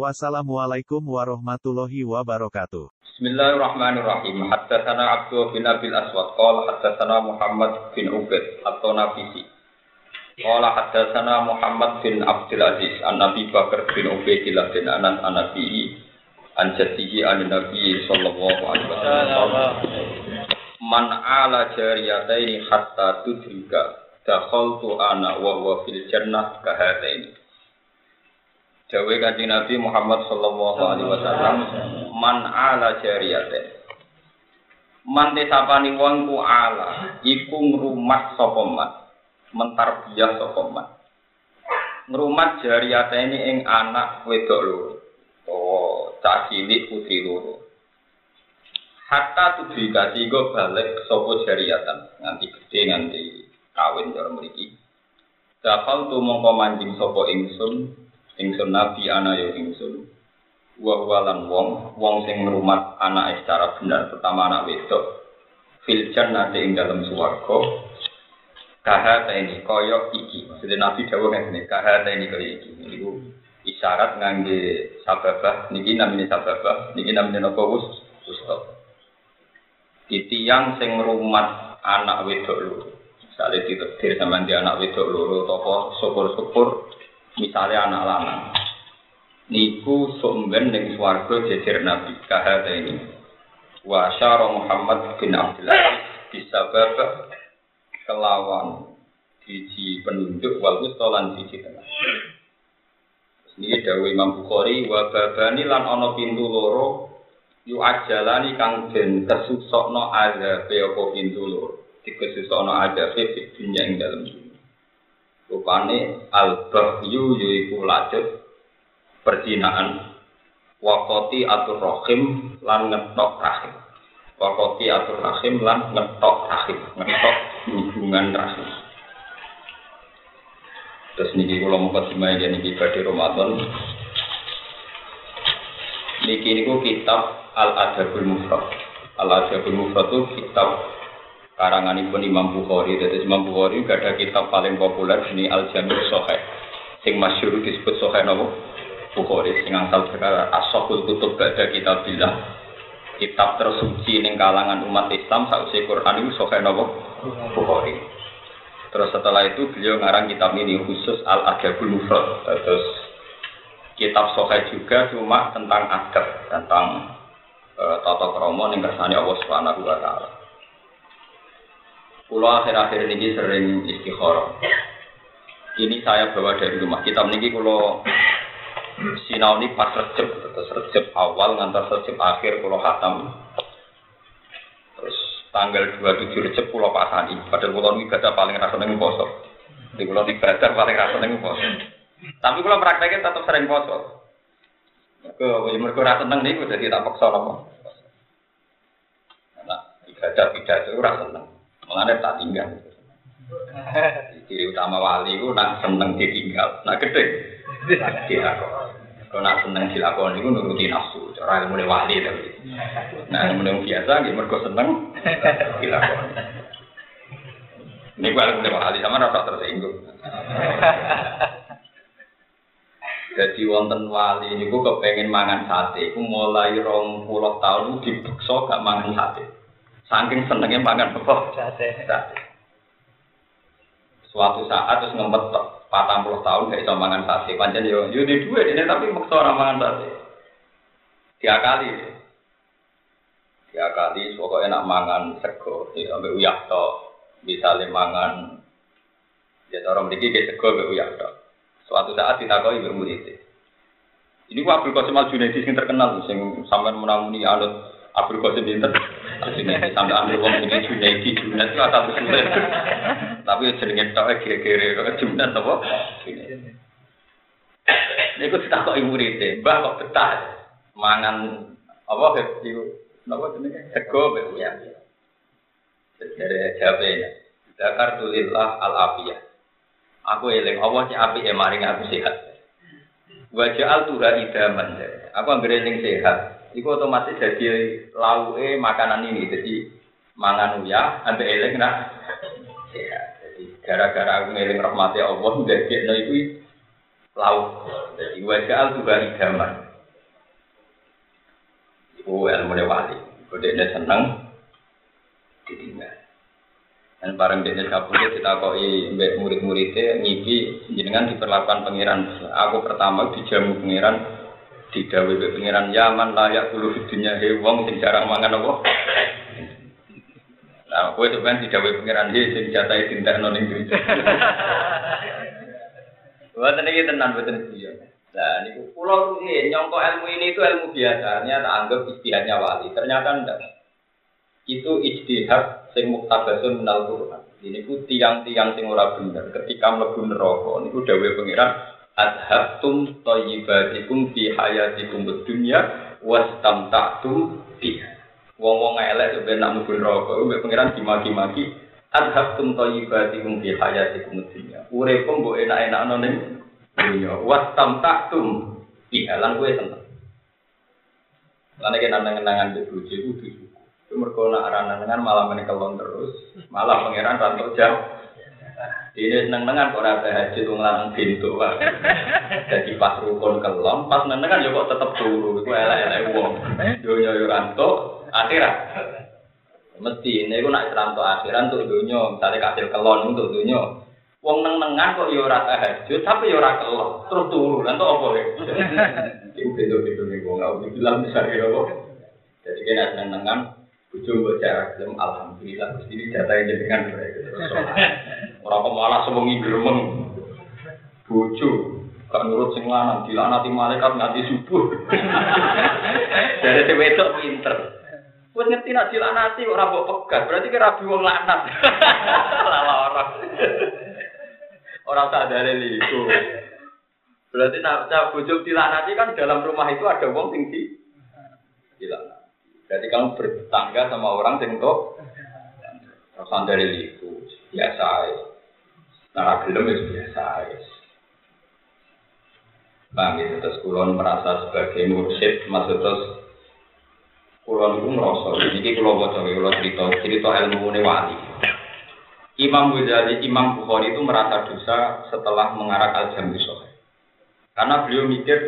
Wassalamualaikum warahmatullahi wabarakatuh. Bismillahirrahmanirrahim. Haddatsana Abdul bin Abil Aswad qala haddatsana Muhammad bin Ubaid atau Nafisi. Qala haddatsana Muhammad bin Abdul Aziz an Nabi Bakar bin Ubaidillah bin Anas an Nabi an jaddihi an Nabi sallallahu alaihi wasallam. Man ala jariyataini hatta tudrika dakhaltu ana wa huwa fil jannah kahataini. Dawe kanjeng Nabi Muhammad sallallahu alaihi wasallam man ala jariyate. Man tesapani wong ku ala iku ngrumat sapa man. Mentarbiyah sapa man. Ngrumat jariyate ini ing anak wedok loro. Oh, cah cilik putri loro. Hatta tudrika tiga balik sapa jariyatan nganti gede nganti kawin cara mriki. Dakal tu mongko manjing sapa ingsun ingsun nabi ana ya ingsun. Wa walan wong wong sing ngrumat anak secara benar pertama anak wedok. Fil jannati ing dalam swarga. Kahata ini kaya iki. Maksudnya nabi dawuh ngene kahata ini kaya iki. Niku isyarat ngangge sababah niki namine sababah niki namine napa wus ustad titiang sing ngrumat anak wedok loro. Misalnya ditetir sama dia anak wedok loro toko syukur-syukur misalnya anak lanang niku sumben ning swarga jejer nabi kahata ini. Wa syara Muhammad bin Abdullah disabab kelawan siji penunjuk wal wustolan siji tengah. Ini dawe Imam Bukhari wa babani lan ana pintu loro yu ajalani kang den kesusokno azabe apa pintu loro? Dikesusokno azabe di dunya ing dalem rupane al-bahyu yaiku lajut perzinaan wakoti atur rahim lan ngetok rahim. Wakoti atur rahim lan ngetok rahim ngetok hubungan rahim. Terus niki kula mau kadimai ya niki badhe Ramadan. Niki niku kitab Al Adabul Mufrad. Al Adabul Mufrad itu kitab karanganipun Imam Bukhari. Jadi Imam Bukhari gak ada kitab paling populer ini Al Jami Soheh. Sing masyhur disebut Soheh nopo Bukhari. Sing asal perkara Asokul Kutub gak ada kitab bilah. Kitab tersuci ning kalangan umat Islam sausi Quran itu Soheh nopo Bukhari. Terus setelah itu beliau ngarang kitab ini khusus Al Adabul Mufrad. Terus kitab Soheh juga cuma tentang adab, tentang uh, tata krama ning kersane Allah Subhanahu wa taala. Pulau akhir-akhir ini sering istikharah. Ini saya bawa dari rumah. Kitab ini kalau sinau ini pas recep, terus recep awal ngantar recep akhir pulau hatam. Terus tanggal 27 recep pulau pasani. Padahal pulau ibadah paling rasa nengu poso. Di pulau ibadah paling rasa nengu poso. Tapi kalau prakteknya tetap sering poso. Ke mereka rasa seneng nih, jadi tak paksa apa. Nah, ibadah ibadah itu rasa. Mengenai tak tinggal. Ciri utama wali itu nak seneng ditinggal, nak gede. Kalau nak seneng dilakon itu nuruti nafsu, cara ilmu wali tapi. Nah ilmu biasa, dia mergo seneng dilakon. Ini gua ilmu wali sama rasa tersinggung. Jadi wonten wali ini gua kepengen mangan sate, aku mulai rong puluh tahun dibekso gak mangan sate. Saking senengnya makan. Sate. Suatu saat terus ngempet patang puluh tahun gak bisa mangan sate. Panjang yo yo di dua ini tapi maksa orang mangan sate. Tiga kali. Tiga kali pokoknya nak mangan sego, ya sampai uyak to. Misalnya mangan ya orang memiliki ke sego sampai uyak to. Suatu saat ditakoi bermurid. Ini gua Abdul Qasim Al Junaidi yang terkenal, sing sampean menamuni alut Abdul Qasim Binten. Sini sampai ambil wong ini Junaidi, Junaidi itu asal usulnya. Tapi jenenge tok kira-kira kok Junaidi apa? Niku ditakoki murid Mbah kok betah mangan apa iku napa jenenge sego mbek uyah. Dari jabe Dakar tulillah al afiyah. Aku eling Allah sing apik e maring aku sehat. Wa ja'al tuha idaman. Aku anggere sehat. Iku otomatis jadi lauke makanan ini. Jadi mangan uya, ambek eling nak sehat. Jadi gara-gara aku ngeling rahmati Allah ndadekno iku lauk. Jadi wa ja'al tuha idaman. Iku ilmu wali. Kodene seneng ditinggal. Dan bareng dia kabur kita koi murid-muridnya ngipi jenengan diperlakukan pangeran. Aku pertama dijamu pangeran di dawe pangeran Yaman layak dulu dunia hewong sing jarang mangan apa. Nah, kowe dawe pangeran dia sing jatai tindak noning dunia. Buat ini tenan betul dia. Nah, ini pulau ini nyongko ilmu ini itu ilmu biasa, ternyata anggap istihadnya wali. Ternyata enggak itu ijtihad sing muktabasun minal. Ini ku tiang-tiang sing ora bener ketika mlebu neraka niku dawuhe pangeran adhabtum thayyibatikum fi hayatikum dunya wastamta'tum biha. Wong-wong elek ben nak mlebu neraka mbek pangeran dimaki-maki adhabtum thayyibatikum fi hayatikum dunya. Uripmu mbok enak-enakno ning dunya wastamta'tum biha lan kowe seneng. Lan nek nang-nangan mbek bojo iku mereka nak aran malah menekelon terus, malah pangeran rantau jam. Ini seneng nengan kok ada haji tuh ngelarang pintu pak. Jadi pas rukun kelon, pas nengan ya kok tetep turu. Itu elek elek uang. Dunia yo ranto akhirat. Mesti ini gue nak ranto akhirat untuk dunia. Misalnya kasih kelon untuk dunia. Wong neng nengan kok yo rata haji, tapi yo rata kelon. Terus turu, ranto apa ya? Itu beda nih gue nggak bilang misalnya apa. Jadi kena seneng nengan, Ujung film alhamdulillah terus ini data yang kan orang pemalas sewengi geremeng bojo gak nurut sing lanang dilanati malaikat nganti subuh. Dari si wedok pinter. Wes ngerti nak dilanati kok ora pegat berarti kira rabi wong lanang lala orang orang sadar itu. Berarti nak bojo dilanati kan dalam rumah itu ada wong tinggi dilanati jadi kamu bertangga sama orang kok Rasan dari itu. Biasa Nara gelem itu biasa Bang, itu terus kulon merasa sebagai mursyid, maksud terus kulon itu merasa, ini kulon bocor, kulon cerita, cerita ilmu ini wali. Imam Ghazali, Imam Bukhari itu merasa dosa setelah mengarak al-jami Karena beliau mikir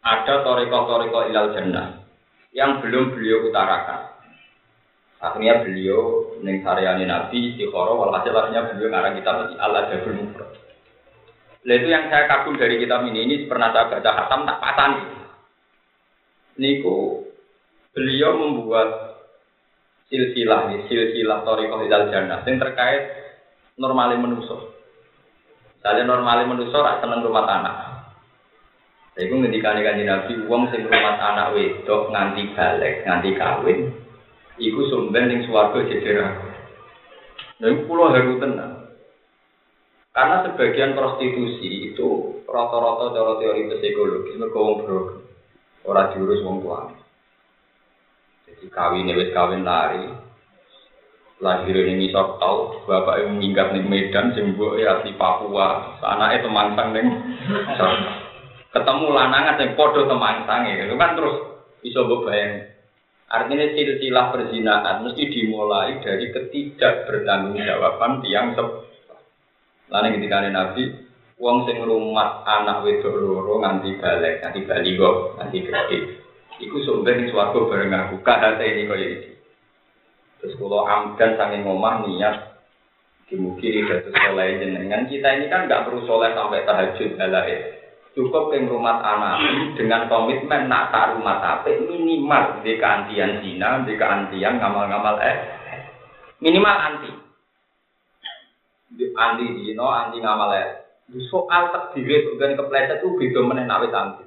ada toriko-toriko ilal jannah yang belum beliau utarakan. Akhirnya beliau neng saryani Nabi istiqoroh, walhasil akhirnya beliau ngarang kitab ini Allah Jabul Mufrad. Nah itu yang saya kagum dari kitab ini, ini pernah saya baca hatam tak patani. Niku beliau membuat silsilah nih, silsilah Torikoh Hidal Jannah yang terkait normalin menuso. Misalnya normalin menuso rak seneng rumah tanah. Iku ngendikane kanjeng Nabi wong sing rumah anak wedok nganti balik, nganti kawin, iku sumben ning swarga jejer aku. Nah, iku kula haru tenan. Karena sebagian prostitusi itu rata-rata cara teori psikologi mergo wong bro. Ora diurus wong tua. Jadi kawin wis kawin lari. Lahir ini misal tau bapak yang minggat ning Medan sing ya di Papua, anake temangsang ning ketemu lanangan yang podo temangsang itu kan terus bisa bayang. Artinya silsilah perzinahan mesti dimulai dari ketidak bertanggung jawaban tiang sep. Lalu ketika Nabi, uang sing rumah anak wedok loro nganti balik, nganti baligo, nganti gede. Iku sumber ning swarga bareng aku. Kahate ini kaya iki. Terus kalau amdan sange ngomah niat Dimugi dados soleh jenengan kita ini kan nggak perlu soleh sampai tahajud halae cukup yang rumah anak dengan komitmen nak tak rumah tapi minimal di keantian zina, di keantian ngamal-ngamal eh minimal anti. Anti zina, anti ngamal eh. Soal takdir dan kepleset itu beda meneh nak anti.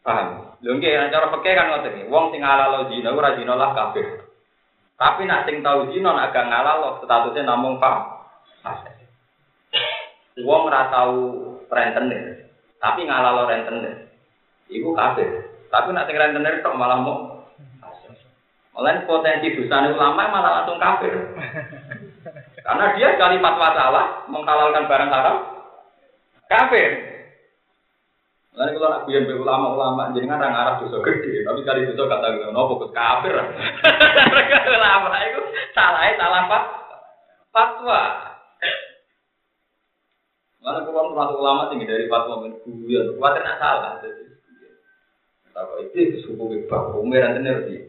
Paham? Lho nggih cara fikih kan ngoten iki. Wong sing halal zina ora zina lah kafir tapi nak sing tau zina nak gak ngalal statusnya namung pak. Wong ora tau rentenir. Tapi ngalalo rentenir. Iku kafir. Tapi nak sing rentenir tok malah mau Malah potensi dosa ulama malah langsung kafir. Karena dia sekali fatwa salah menghalalkan barang haram kafir. Lalu kalau nak biar ulama-ulama jadi orang Arab dosa gede, tapi kali dosa kata gue, no fokus kafir. ulama itu salah salah pak fatwa. Mana kalau termasuk ulama tinggi dari fatwa menguyon, khawatir nak salah. Tapi itu suku bebas, umir ngerti.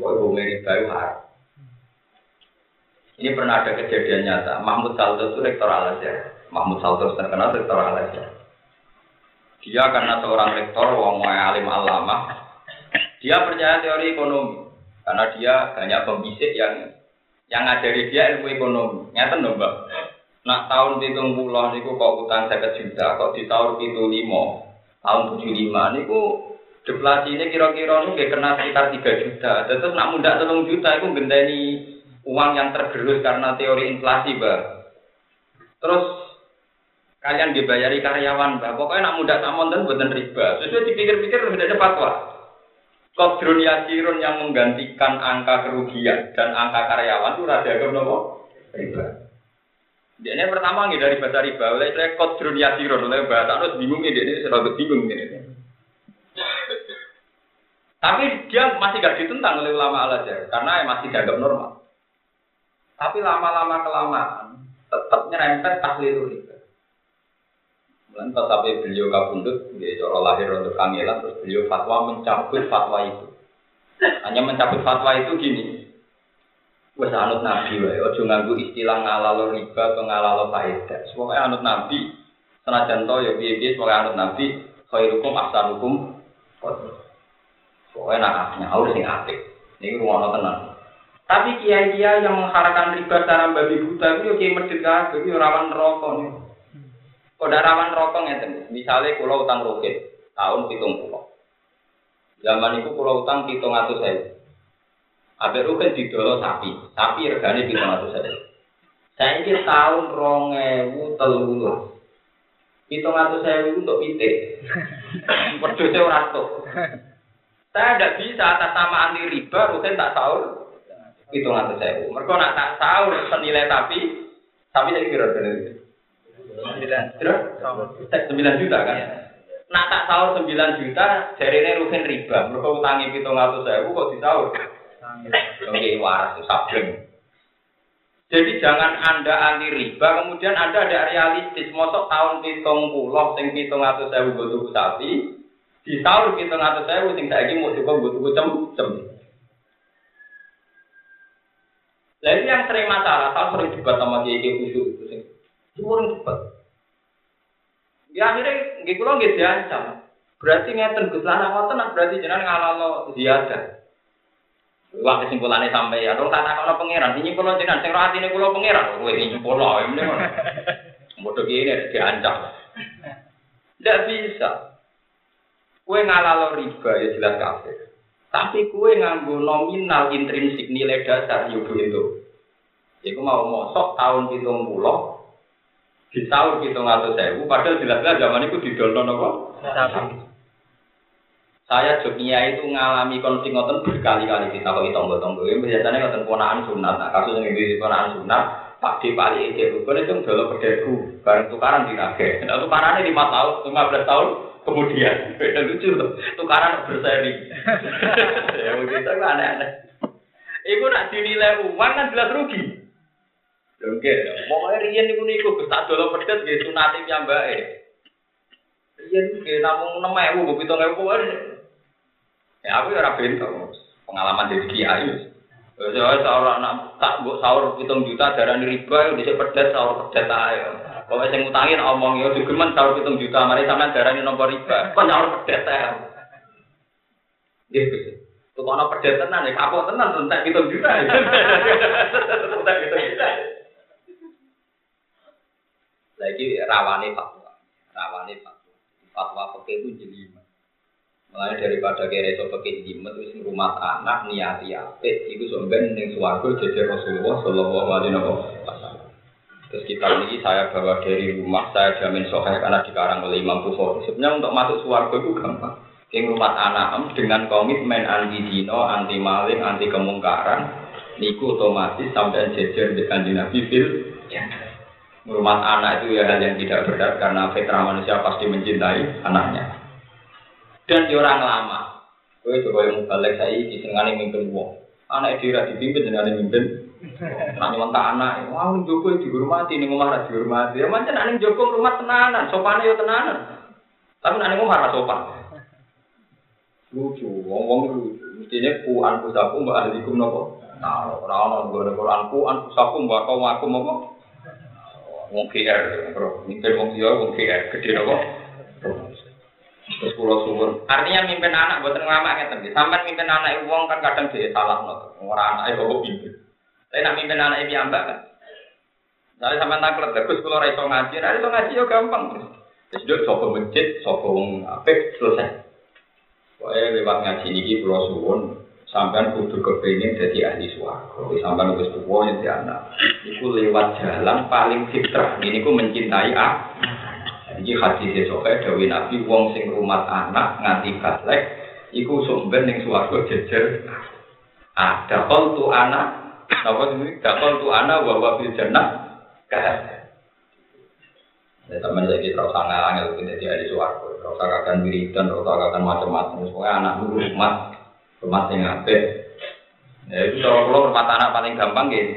Bahwa umir baru haram. Ini pernah ada kejadian nyata. Mahmud Salto itu rektor Al. Mahmud Salto terkenal rektor Al. Dia karena seorang rektor, wong alim alama, dia percaya teori ekonomi karena dia banyak pembisik yang yang ngajari dia ilmu ekonomi. Nyata dong, Mbak. Nak tahun pitung puluh niku kok utang saya juta, kok di tahun pitung lima, tahun tujuh lima niku deflasi ini kira-kira nih kena sekitar tiga juta. Terus nak muda telung juta itu genteni uang yang tergerus karena teori inflasi, Mbak. Terus kalian dibayari karyawan, Mbak. Pokoknya nak muda tak monten buatan riba. Sesuai dipikir-pikir sudah ada fatwa. Kodrun yasirun yang menggantikan angka kerugian dan angka karyawan itu rada nopo riba. Dia pertama nih dari bahasa riba, oleh saya kodrun yasirun, oleh bahasa harus bingung ini, ini selalu bingung ini. Tapi dia masih gak ditentang oleh ulama al azhar karena masih dianggap normal. Tapi lama-lama kelamaan tetap nyerempet tahlil riba. Pas sampai beliau kabundut, dia cara lahir untuk kangelan, terus beliau fatwa mencabut fatwa itu. Hanya mencabut fatwa itu gini, Wes anut nabi wae, ojo nganggo istilah ngalalo riba atau ngalalo faedah. Pokoke anut nabi, senajan to ya piye-piye pokoke anut nabi, khairukum ahsanukum. Pokoke nak nyaur sing apik. Niki rumono tenan. Tapi kiai-kiai yang mengharapkan riba secara babi buta itu yo kiai medhit kabeh, yo rawan rokok nih. Kok rawan rokok ngeten. Misale kula utang roket tahun 70. Zaman itu kula utang 700.000. Abe rugen didolo sapi, sapi regane pitung atus saja. Saya ini tahun rong ewu telur. Pitung atus saya untuk pitik. Berdua orang tuh. Saya tidak bisa atas nama anti riba, rugen tak sahur. Pitung atus saya. Mereka nak tak sahur senilai tapi, tapi saya kira kira. Sembilan juta kan? Nak tak sahur sembilan juta, jadi ini rugen riba. Mereka utangi pitung atus saya, kok disahur? Waras. Jadi jangan Anda anti riba, kemudian Anda ada realistis. Mosok tahun pitung puluh, sing pitung atau saya butuh sapi, di tahun pitung atau saya sing saya mau cukup butuh cem cem. Lalu yang sering masalah, kalau sering debat sama kiai khusyuk itu sing, orang debat. Di akhirnya, nggak kulo nggak diancam. Berarti ngeten gus lanang berarti jenengan ngalalo ziyadah. Wah kesimpulannya sampai ya, dong tak kalau pangeran, ini kalau jenengan, sing roh ini kalau pangeran, gue ini pola, ini mana? Bodoh gini diancam. Tidak bisa. Kue ngalalo riba ya jelas kafir. Tapi kue nganggo nominal intrinsik nilai dasar yo itu. Iku mau mosok tahun pitung pulau, di tahun pitung atau sewu, padahal jelas-jelas zaman itu didol nopo. Saya Jogja itu ngalami konflik ngoten berkali-kali kita kok. Ini biasanya ngoten ponaan sunat. Nah, kasus yang di ponaan sunat, Pak Di Pali itu bukan itu dulu perdeku, bareng tukaran di nage. Nah, tukarannya lima tahun, lima belas tahun kemudian. Beda lucu tuh, tukaran berseri. ya begitu kan aneh-aneh. Iku nak dinilai uang kan jelas rugi. Oke, pokoknya rian niku niku tak dolo pedet nggih sunate piyambake. Rian nggih namung 6000 7000 Ya aku ya ora bento. Pengalaman dari kiai. Saya sahur anak tak buat sahur hitung juta darah riba, bisa pedas sahur pedas ayo. Kalau saya ngutangin omong ya juga sahur hitung juta, mari sama darah ini nomor riba, kok sahur pedas ayo. Gitu. Tuh kalau pedas tenan ya kapok tenan entek hitung juta. Entek hitung juta. Lagi rawani fatwa, rawani fatwa. Fatwa pakai itu jadi Mulai daripada kira iso pakai jimat wis rumah anak niati apik itu sampean ning swarga jejer Rasulullah sallallahu alaihi wasallam. Terus kita ini saya bawa dari rumah, saya jamin sohaya karena dikarang oleh Imam Bukhari. Sebenarnya untuk masuk swarga itu gampang. King rumah anak dengan komitmen anti dino, anti maling, anti kemungkaran, niku otomatis sampai jejer di kanjeng Nabi fil Rumah anak itu ya hal yang tidak berat karena fitrah manusia pasti mencintai anaknya. Dan di orang lama, gue coba yang balik saya di senengane mimpin wong. Anak itu tidak dipimpin dengan mimpin. Nak nyontak anak, wah Joko dihormati, ini ngomong dihormati. Ya macam anak Joko rumah tenanan, sopan ya tenanan. Tapi anak ngomong sopan. Lucu, wong-wong lucu. Mestinya ku anfusakum mbak ahlikum nopo. Nah, orang-orang gue Quran ku anfusakum mbak kau aku nopo wong GR, bro. Mimpin wong Jawa wong GR, gede nopo. Terus pulau suwun. Artinya mimpin anak buat ngelamak ngeten iki. Sampeyan mimpin anak wong kan kadang dia salah no. Ora anake kok pimpin. Tapi nak mimpin anak iki ambak kan. Misalnya sampean taklet, kalau ora iso ngaji, ora ngaji yo gampang. Terus duduk sapa masjid, sapa wong selesai. Pokoknya lewat ngaji niki pulau suwun, sampean kudu kepengin jadi ahli swarga. Sampean wis jadi anak. Iku lewat jalan paling fitrah. Ini ku mencintai ah. Iki hadis sokai Dewi Nabi wong sing rumah anak nganti balik iku sumber ning swarga jejer. Ah, dakol tu anak, napa ini? Dakol tu anak wa wa fil jannah. Ya teman saya kita usah ngalang itu jadi ahli swarga. Usah akan wiridan, usah akan macam-macam. Pokoknya anak rumah rumah sing apik. Ya itu kalau kalau rumah anak paling gampang gitu.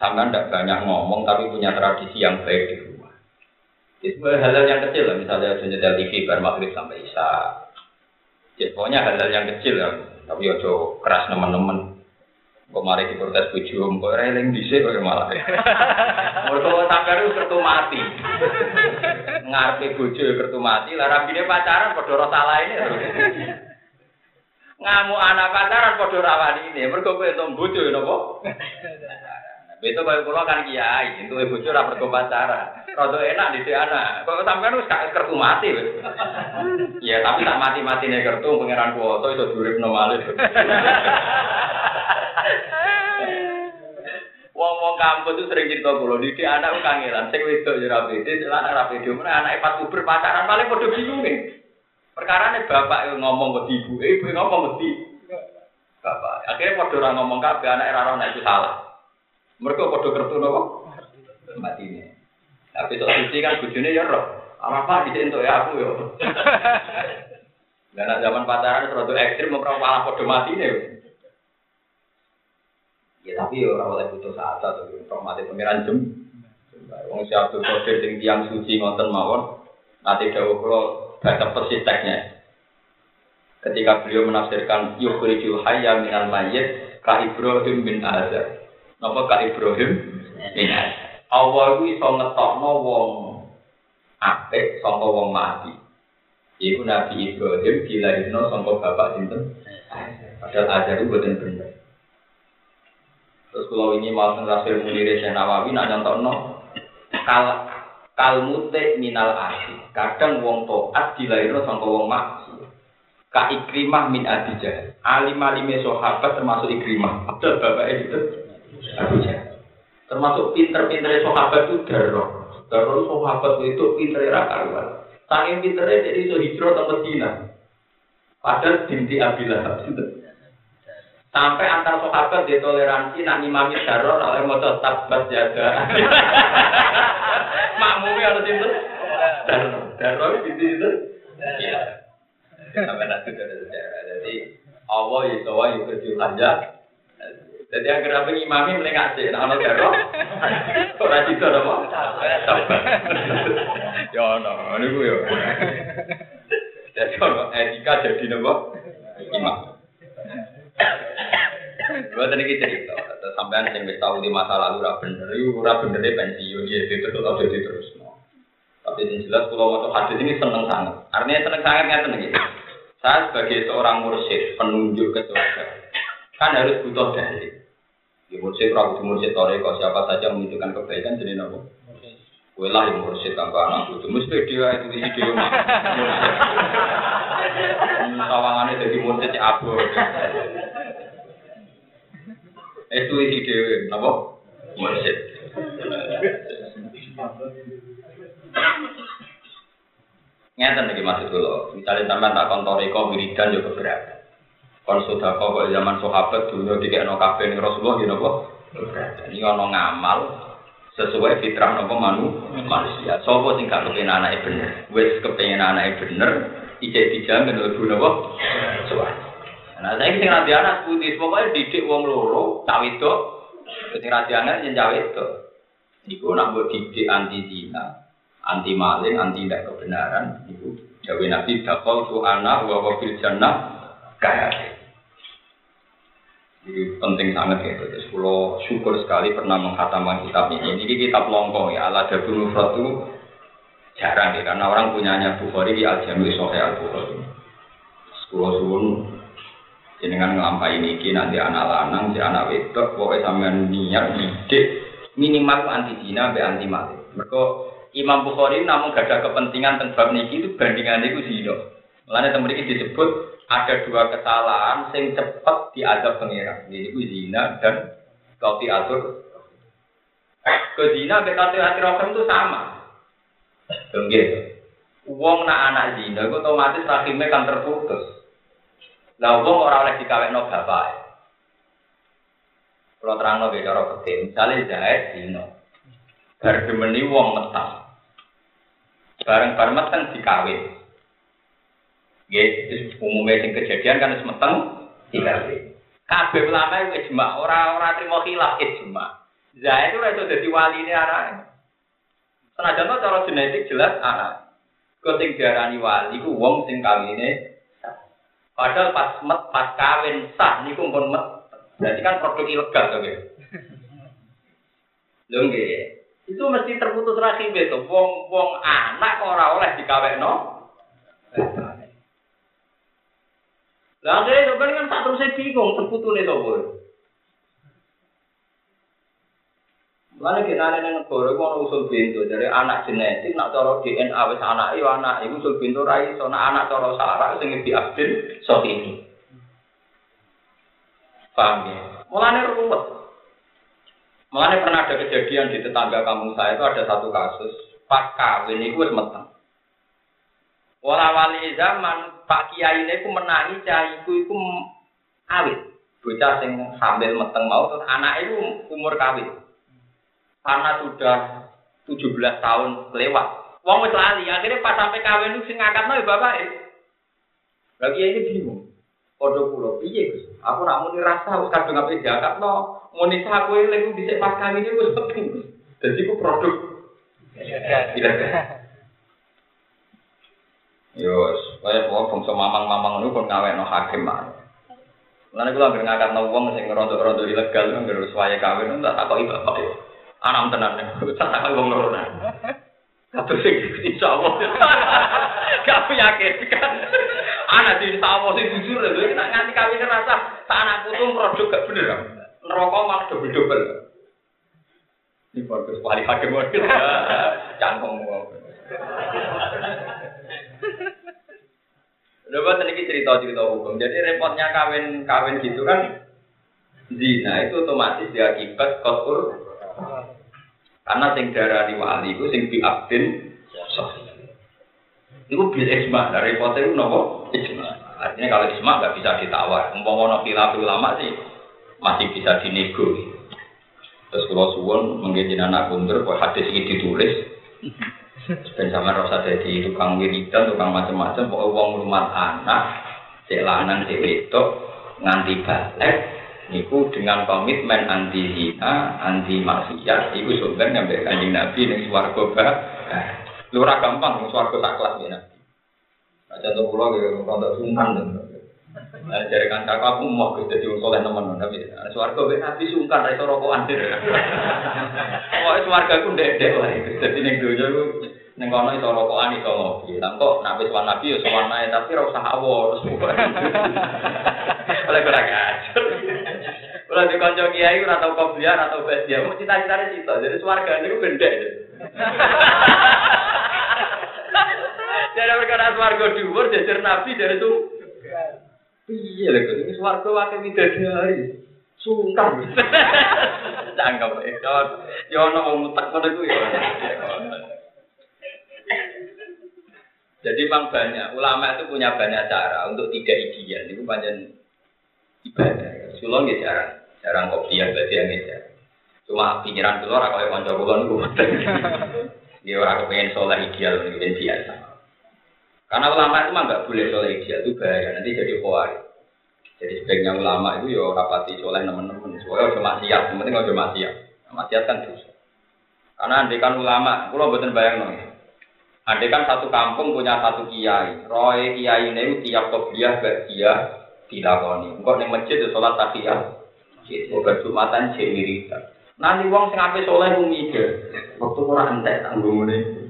Sampai tidak banyak ngomong tapi punya tradisi yang baik di hal-hal yang kecil lah, misalnya ada nyetel TV bar maghrib sampai isya. Ya, pokoknya hal-hal yang kecil ya, tapi ojo keras teman-teman. Kok mari diprotes bojo, kok reling dhisik kok malah. Mergo sampeyan itu kertu mati. Ngarepe bojo kertu mati, lah rabine pacaran padha ora salah ini. ngamuk anak pacaran padha rawani ini mergo kowe entuk bojo napa Itu kalau pulau kan kiai, itu ibu curah pergi pacaran. Rodo enak di si anak. Kalau sampai lu sekarang kertu mati, ya tapi tak mati mati nih kertu pangeran kuoto itu durip normal itu. Wong wong kampus itu sering cerita pulau di si anak kangelan, sing wedok ya rapi, di celana rapi, mana anak pas puber pacaran paling bodoh bingung nih. Perkara nih bapak yang ngomong ke ibu, ibu ngomong ke bapak. Akhirnya bodoh orang ngomong kabeh anak era itu salah. Mereka podo kertu nopo? Mati ini. Tapi sok suci kan bujune ya roh. Apa di untuk ya aku ya. Dan zaman pacaran terlalu ekstrim memperang malah podo mati ini. Ya tapi ya orang oleh butuh saat atau untuk mati pangeran jem. Wong siap tuh kode sing tiang suci ngonten mawon. Nanti dawuh kula baca persis teksnya. Ketika beliau menafsirkan yukhrijul hayya minal mayyit ka Ibrahim bin Azar. Napa Kak Ibrahim? Ini. Allah itu iso ngetokno wong apik saka wong mati. Iku Nabi Ibrahim dilahirno saka bapak sinten? Padahal ajar itu boten bener. Terus kalau ini mau Rasul Munir Nawawi nak nyontokno kal kalmute minal asi. Kadang wong toat dilahirno saka wong mati. Ka Ikrimah min Adijah. Alim alime sahabat termasuk Ikrimah. Padahal bapak itu Abu Jahal. Termasuk pinter-pinternya sahabat itu darah. Darah sahabat itu pinternya karuan. Saking pinternya jadi itu hijrah ke Medina. Padahal binti Abi Lahab. Sampai antar sahabat ditoleransi nak imami darah oleh motor tabat jaga. Makmumnya harus itu. Darah, darah binti itu. Iya. Sampai nanti ada sejarah. Jadi Allah itu wa yukerjul hajat jadi yang kira imami melengak sih, nah ono jaro. Ora itu apa? Ya ono, niku yo. Jadi ono etika jadi nopo? Imam. Gua tadi kita cerita, sampean yang wis tahu di masa lalu ora bener, ora bener pensiun ya itu tetap jadi terus. Tapi yang jelas kalau mau hadis ini seneng sangat. Artinya seneng sangat nggak seneng gitu. Saya sebagai seorang mursyid, penunjuk ke surga, kan harus butuh dalil. Di mursyid, ragu di mursyid toreko, siapa saja membutuhkan kebaikan, jadi nopo. Kue lah yang mursyid tanpa anak itu, mesti dia itu isi dia mah. Tawangannya jadi mursyid abu. Itu isi dia, nopo. Mursyid. Ngeten iki maksud kula. Misalnya sampean tak kontoreko wiridan yo keberatan. Kon sudah kok zaman sahabat dunia dikekno kabeh ning Rasulullah ya napa? Ini ono ngamal sesuai fitrah nopo manu manusia. Sopo sing gak kepengen anake bener. Wis kepengen anake bener, ijek dijamin lebu nopo? Soal. Nah, saya sing nanti anak putih, pokoknya didik wong loro, cawe itu, sing nanti anak yang cawe itu. Iku nak buat didik anti zina, anti maling, anti tidak kebenaran, iku Jawa Nabi dakol tu anak wa wa fil jannah kaya. Jadi penting sangat ya. Terus kalau syukur sekali pernah menghatamkan kitab ini. Ini kitab longkong ya. Ala Dabul Mufrad itu jarang ya. Karena orang punyanya Bukhari di Al-Jami Sohe Al-Bukhari. Sepuluh suun. Jenengan ngelampai ini nanti anak lanang, si anak wedok, pokoknya sampean niat didik minimal anti zina, be anti mati. Mereka Imam Bukhari namun gak ada kepentingan tentang niki itu bandingannya itu zina. Lainnya teman ini disebut ada dua kesalahan sing cepat diadab pengira. Jadi zina dan kau diatur. Ke zina ke kau diatur itu sama. Enggak. Uang nak anak zina, otomatis rahimnya kan terputus. Lah uang orang oleh dikawin no bapak. Kalau terang no cara kecil, misalnya jahit zina, bergemeni uang metang. Bareng-bareng metang dikawin. Nggih, umumnya sing kejadian kan wis meteng dikawin. Kabeh ulama itu ijma, ora-ora trimo khilaf ijma. Zaid itu iso dadi waline anake. Senajan to cara genetik jelas anak. Kau sing diarani wali ku wong sing kawine Padahal pas met pas kawin sah niku pun met. Berarti kan produk ilegal to nggih. Itu mesti terputus rahim itu. Wong wong anak ora oleh dikawekno. Lah akhirnya sampeyan kan tak terus bingung terputune sapa. Mana kita ada yang negara itu usul pintu dari anak genetik nak cara DNA wis anak itu anak itu usul pintu rai so anak cara sarah sing diabdin so ini. Paham ya? Mulanya ruwet. Mulanya pernah ada kejadian di tetangga kampung saya itu ada satu kasus pas kawin itu meteng. Wala wali zaman Pak Kiai ini ku menangi cah iku awit. Bocah sing hamil meteng mau terus anak itu umur kawin. Karena sudah 17 tahun lewat. Wong wis lali, akhirnya pas sampai kawin itu sing ngakatno ya bapak. Lagi ini bingung. Padha kula piye Gus? Aku nak muni rasa wis kadung ape diangkatno. Muni aku lagi dhisik pas kawin wis penting. Dadi ku produk. Tidak. Yo, kaya wong bangsa mamang-mamang niku kon ngawekno hakim mah. Lan kula anggere ngakatno wong sing ngerontok-rontok ilegal anggere suwaye kawin tak takoki bapak yo. Anak tenan nih, tak takoki wong loro. Kabeh sing insyaallah. Gak yakin kan. Anak di insyaallah sing jujur lho, nek nganti kawin rasa tak anak putu produk gak bener. Neraka malah double-double. Ini bagus, wali hakim wakil. Cangkem. Coba tadi cerita-cerita hukum. Jadi repotnya kawin kawin gitu kan zina itu otomatis diakibat kotor. Karena sing darah wali itu sing diabdin Itu bil isma, dari repotnya itu nopo isma. Artinya kalau isma nggak bisa ditawar. Umpama nopo ulama sih masih bisa dinego. Terus kalau suwon mengkaji anak kundur, hadis ini ditulis, dan sama rasa jadi tukang wiridan, tukang macam-macam, pokoknya uang rumah anak, cek lanang, cek wedok, nganti balik, niku dengan komitmen anti zina, anti maksiat, itu sebenarnya ngambil kanjeng Nabi ning swarga ba. Lurah gampang ning swarga sak kelas ya Nabi. Contoh ya rada sungkan to. Nah, dari kancaku aku mau ke jadi soleh teman tapi swarga be Nabi sungkan iso rokokan sir. Pokoke swarga ku ndek-ndek wae. Dadi ning donya ku ning kono iso rokokan iso ngopi. Lah kok nek wis Nabi ya sowan nae tapi ora usah awor. Oleh kira Kalau di konco kiai ora tau kopiah atau bestia, mau cita-citane cita. Jadi swarga niku gendek. Jadi perkara swarga dhuwur jajar nabi dari itu. Iya lho, ini swarga wakil widadari. Sungkan. Cangkem. Ya ono wong mutek ngono iku ya. Jadi memang banyak ulama itu punya banyak cara untuk tidak ideal. Itu panjang ibadah. Sulo nggih jarang, jarang kopi yang berarti yang jarang. Cuma pikiran keluar kalau yang kanca kula niku Dia orang kepengen soleh ideal ini biasa. Karena ulama itu mah nggak boleh soleh ideal itu bahaya nanti jadi khawarij. Jadi sebaiknya ulama itu ya rapati soleh teman-teman. Soalnya cuma siap, penting cuma siap. Maksiat kan dosa. Karena andekan ulama, kalau buatan bayang nih. Andekan satu kampung punya satu kiai, roy kiai ini tiap gak dia dilakoni. Engkau nih masjid itu sholat takiyah. Obat jumatan cek wiridan. Nanti uang sing ape soleh mikir. Waktu ora entek tanggung ini.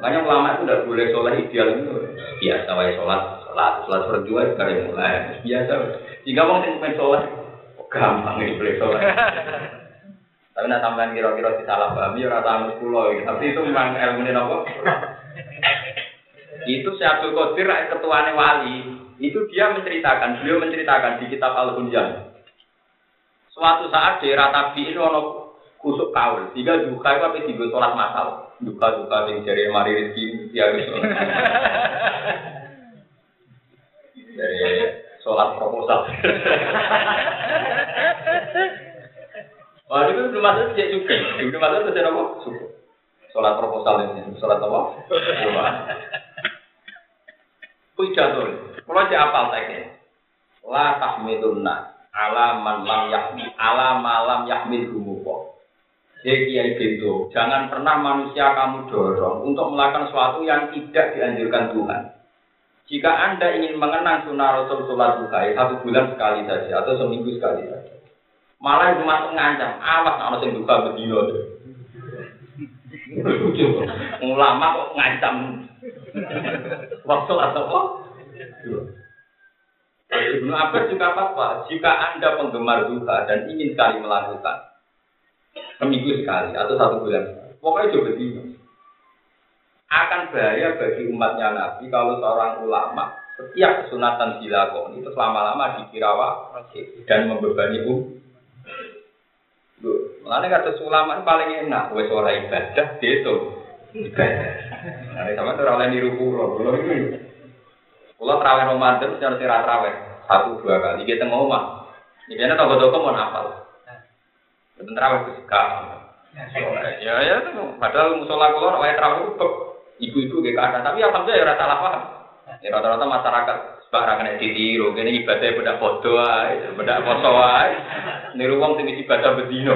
Makanya ulama itu tidak boleh soleh ideal itu biasa wae sholat, sholat, sholat berdua sekali mulai biasa. Jika sing main soleh, gampang ini boleh soleh. Tapi nak sampean kira-kira disalah paham ya rata anu pulau gitu. Tapi itu memang ilmu ini apa? itu si Abdul Qadir ketuanya wali. Itu dia menceritakan, beliau menceritakan di kitab Al Hunjan. Suatu saat di daerah Tabi itu ono kusuk kaul. Tiga duka itu apa tiga sholat masal. Duka duka yang jari mari rezeki dia bisa. Dari sholat proposal. Wah, itu belum masuk sejak juga. Belum masuk sejak apa? Sholat proposal ini. Sholat apa? Belum Pidato. Kalau di apal teksnya. La tahmidunna ala lam yahmi ala malam yahmil humuko. Jadi kiai itu, jangan pernah manusia kamu dorong untuk melakukan sesuatu yang tidak dianjurkan Tuhan. Jika Anda ingin mengenang sunnah Rasul sholat duha, satu bulan sekali saja atau seminggu sekali saja. Malah itu masuk ngancam, awas ana sing duka bedino. Ulama kok ngancam. Waktu atau apa? Ibnu Abbas juga apa? Jika Anda penggemar duka dan ingin sekali melakukan seminggu sekali atau satu bulan, pokoknya coba bedino. Akan bahaya bagi umatnya Nabi kalau seorang ulama setiap kesunatan dilakoni itu lama-lama dikira wajib dan membebani umat Mulane kata ulama paling enak wis ora ibadah gitu. Ibadah. Nah, sama tuh oleh niru pulau, pulau ini. Pulau terawih Ramadan secara terawih satu dua kali kita ngomong. Ini kan toko-toko mau nafal. Betul terawih itu suka. Ya ya tuh. Padahal musola kulo terawih terawih ibu-ibu gak ada. Tapi alhamdulillah ya rata salah paham. Ya rata-rata masyarakat Barang kena ditiru, kene ibadah beda foto ae, beda foto ae. Niru wong sing ibadah bedino.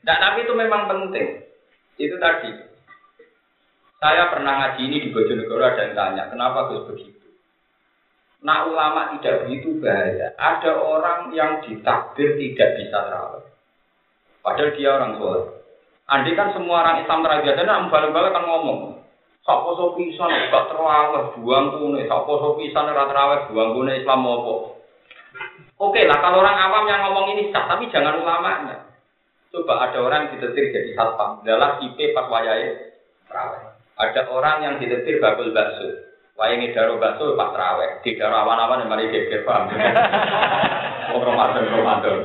Nah, tapi itu memang penting. Itu tadi. Saya pernah ngaji ini di Bojonegoro ada yang tanya, kenapa Gus begitu? Nah ulama tidak begitu bahaya. Ada orang yang ditakdir tidak bisa terawih. Padahal dia orang soleh. Andai kan semua orang Islam terbiasa, nah balik-balik kan ngomong, Sapa so pisan gak terawih buang kune, sapa so pisan ora terawih buang kune Islam apa? Oke lah kalau orang awam yang ngomong ini sah, tapi jangan ulamanya. Coba ada orang yang ditetir jadi satpam, adalah IP pas wayahe terawih. Ada orang yang ditetir bakul bakso, wayahe ngidaro bakso pas terawih, di daerah awan-awan yang mari geger paham. Oh Ramadan Ramadan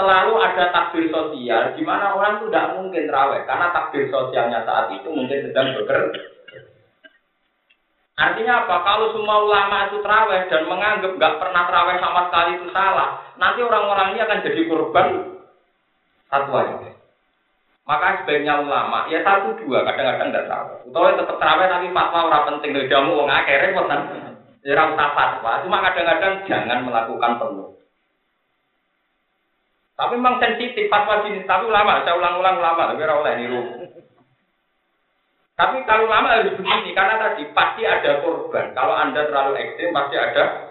selalu ada takbir sosial di mana orang itu tidak mungkin terawih karena takbir sosialnya saat itu mungkin sedang bekerja. Artinya apa? Kalau semua ulama itu terawih dan menganggap nggak pernah terawih sama sekali itu salah, nanti orang-orang ini akan jadi korban satu aja. Maka sebaiknya ulama ya satu dua kadang-kadang tidak tahu. Atau tetap terawih tapi fatwa orang penting dari jamu wong akhirnya repot kan. Ya fatwa. Cuma kadang-kadang jangan melakukan penuh. Tapi memang sensitif fatwa sini, tapi ulama, saya ulang-ulang ulama, tapi oleh niru. Tapi kalau lama harus begini, karena tadi pasti ada korban. Kalau Anda terlalu ekstrim, pasti ada.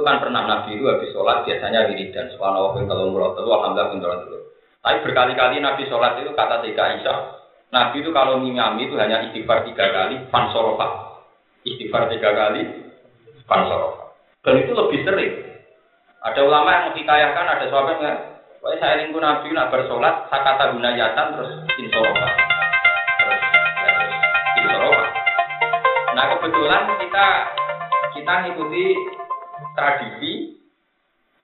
Itu kan pernah Nabi itu habis sholat, biasanya wiridan. Subhanallah, kalau murah itu, alhamdulillah, pintar dulu. Tapi berkali-kali Nabi sholat itu kata tiga Aisyah. Nabi itu kalau ngimami itu hanya istighfar tiga kali, fansorofa. Istighfar tiga kali, fansorofa. Dan itu lebih sering. Ada ulama yang menghikayahkan, ada sahabat yang Wah, saya ingin Nabi nak bersolat, sakata gunayatan terus. Terus, ya, terus insorofa. Nah kebetulan kita kita ngikuti tradisi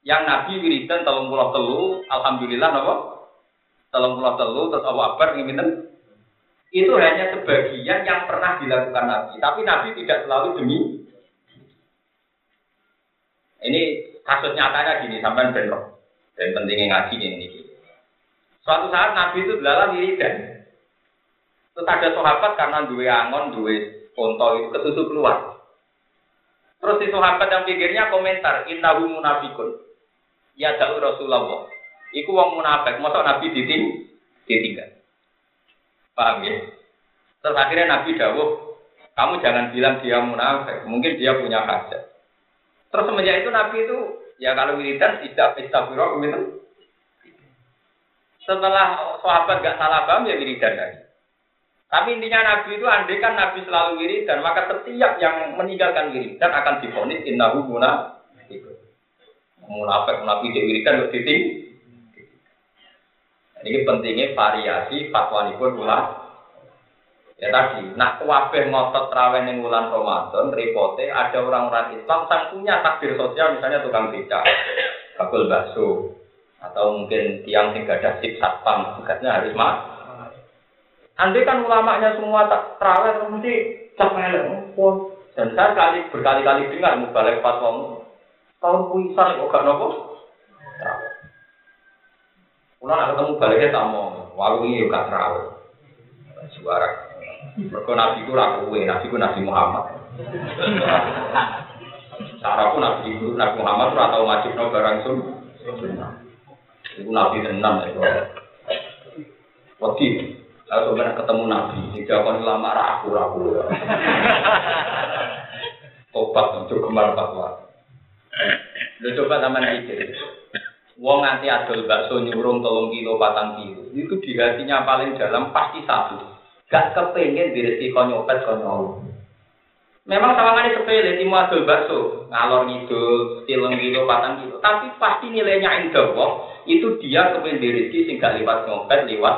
yang Nabi wiridan telung pulau telu, alhamdulillah nopo telung pulau telu terus Akbar ngimiten itu hanya sebagian yang pernah dilakukan Nabi, tapi Nabi tidak selalu demi. Ini kasus nyatanya gini, sampai bentrok. Dan pentingnya ngaji ini. Suatu saat Nabi itu belalang wiridan. Terus ada sahabat karena dua angon, dua konto itu ketutup keluar. Terus di sahabat yang pikirnya komentar, innahu munafikun. Ya jauh Rasulullah. Iku wong munafik, masa Nabi diting, ditinggal. Paham ya? Terus akhirnya Nabi dawuh, kamu jangan bilang dia munafik, mungkin dia punya hajat. Terus semenjak itu Nabi itu, ya kalau wiridan, tidak istighfar, gitu. Setelah sahabat gak salah paham, ya wiridan lagi. Tapi intinya Nabi itu andai kan Nabi selalu wiridan, maka setiap yang meninggalkan wiridan akan difonis innahu munafik. Munafik munafik di wiridan titik ini pentingnya variasi fatwa pun ulah. Ya tadi, nak wabeh ngotot terawih ning bulan Ramadan, repote ada orang-orang Islam yang punya takdir sosial misalnya tukang beca, bakul bakso, atau mungkin tiang sing gadah sip satpam, tugasnya harus mah. Andai kan ulamanya semua tak terawih mesti capek pun. Dan saya kali berkali-kali dengar balik fatwa tahun puisan kok gak nopo. Kulo nak ketemu baliknya tak mau, walu ini juga terawih. Suara. Mereka nabi ku kue, nabi ku nabi Muhammad. Cara pun nabi ku nabi Muhammad ora tau no barang sun. Iku nabi tenan itu. Waktu Lalu sebenarnya ketemu Nabi, jika kau lama raku raku. Tobat untuk kemar fatwa. Lu coba sama mikir. Wong nganti adol bakso nyurung tolong kilo patang kilo. Itu di hatinya paling dalam pasti satu. Gak kepengen diri kau nyopet nyolong. Memang sawangannya sepele, timu adol bakso, ngalor ngidul, tilung kilo, patang kilo. Tapi pasti nilainya indah itu dia kepengen diri sing gak lewat nyopet, lewat.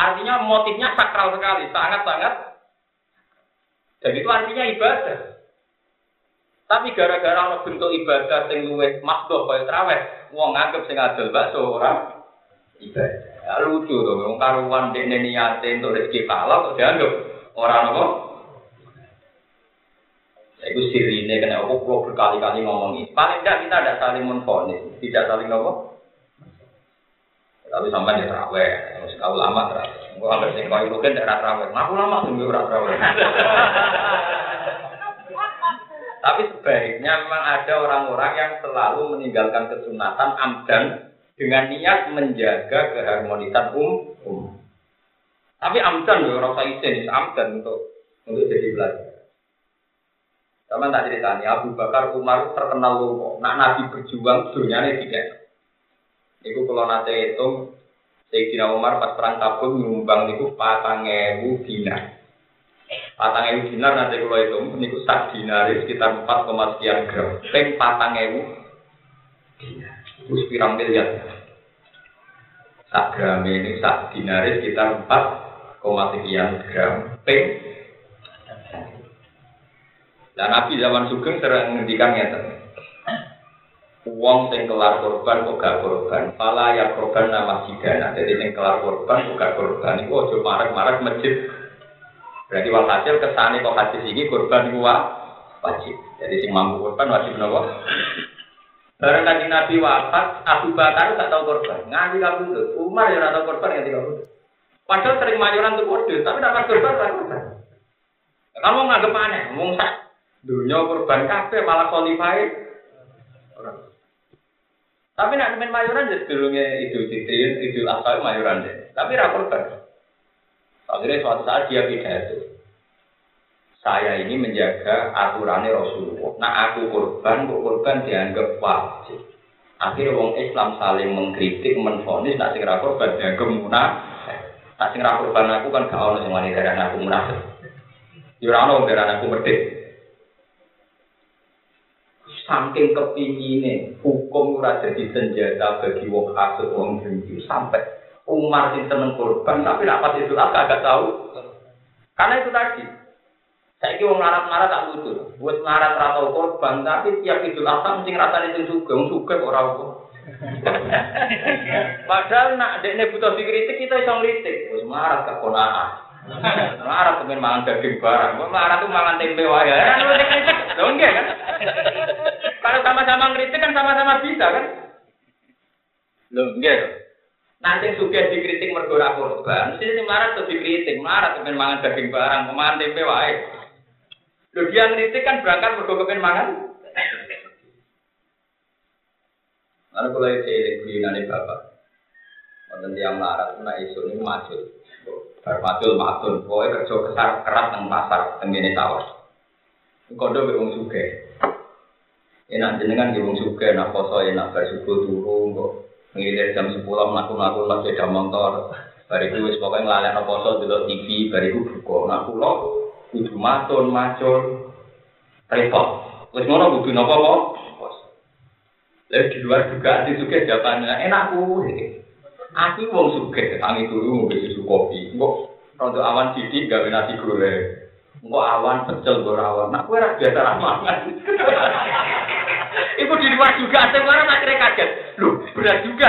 Artinya motifnya sakral sekali, sangat-sangat. Dan itu artinya ibadah. Tapi gara-gara ono bentuk ibadah sing luwih makdo kaya traweh, wong nganggep sing adol bakso ora ibadah. Ya, lucu to, wong karuan dekne niate untuk rezeki halal kok dianggap ora nopo. Itu sirine kena perlu berkali-kali ngomong ini. Paling tidak kita ada saling menfonis, tidak saling nopo. Tapi sampai di terawih, kau lama terawih. Gue hampir sing kau kan tidak terawih. Ngaku lama tunggu terawih. Tapi sebaiknya memang ada orang-orang yang selalu meninggalkan kesunatan amdan dengan niat menjaga keharmonisan um. um. Tapi amdan ya orang saya amdan untuk untuk jadi belajar. Sama tak ceritanya Abu Bakar Umar terkenal loh. Nak Nabi berjuang dunia ini tidak. Iku kalau nanti itu Sayyidina Umar pas perang tabung nyumbang itu patang ewu dinar. Patang ewu dinar nanti kalau itu, ini sak dinar sekitar empat koma sekian gram. Peng patang ewu dinar. Itu pirang miliar. Sak gram ini sak dinar sekitar empat koma sekian gram. Peng. Dan Nabi zaman Sugeng sering ngendikan. Uang sing kelar korban kok gak korban, pala ya korban nama sidana. Jadi sing kelar korban kok gak korban, itu ojo marek-marek masjid Berarti walhasil kesane kok hadis ini korban gua wajib. Jadi sing mampu korban wajib nopo. Barang kanji Nabi wafat, Abu Bakar gak tahu korban. Nganti kabundut. Umar ya tahu korban nganti kabundut. Padahal sering mayoran tuh kode, tapi dapat korban lah korban. Kamu aneh, ngomong sak dunia korban kafe malah kualifai. Tapi nak main mayoran jadi dulunya idul fitri, idul adha mayoran deh. Tapi rapor korban. Akhirnya suatu saat dia pidato. Saya ini menjaga aturannya Rasulullah. Nah aku korban, kok korban dianggap wajib. Akhirnya wong Islam saling mengkritik, menfonis, nak sing korban dianggap munah. Nak sing korban aku kan gak ono sing aku munafik. Yo ora aku. Saking kepingine hukum ora jadi senjata bagi wong kasut wong dengki sampai Umar sing seneng korban, tapi dapat itu agak tahu. Karena itu tadi. Saya kira ngarat-ngarat tak lucu. Buat ngarat atau korban, tapi tiap itu mesti ngerasa itu juga, suka orang Padahal nak dekne butuh dikritik kita iso ngritik. Wis marah gak konaan. Marah kemen mangan daging barang. Marah tuh mangan tempe wae. Kan lu dikritik. Lho enggak kan? Kalau sama-sama ngritik kan sama-sama bisa kan? Lho enggak. Nanti suka dikritik mergo ora korban, mesti sing marah tuh dikritik, marah kepen mangan daging barang, mangan tempe wae. Lho dia ngritik kan berangkat mergo kepen mangan. Lalu kalau itu cilik guyonane bapak. Wonten tiang larat nak isu ini macul. Bar macul matun, pokoknya kerja kesar keras nang pasar teng ngene sawah. Kondo wong sugih. Enak jenengan ge wong sugih nak poso enak bar subuh turu kok Ngilir jam 10 mlaku-mlaku lagi sepeda motor. Bariku wis pokoke nglalekno poso delok TV, bariku buka. Nah kula kudu matun macul repot. Wis ngono kudu napa apa? Lalu di luar juga di suke jawabannya enak ku. Aku wong suke, tangi turu ngombe susu kopi. Kok rontok awan sidik gawe nasi goreng. Engko awan pecel gue awan. Nah, kowe ora biasa ra mangan. Iku di luar juga sing orang akhirnya kaget. Loh, berat juga.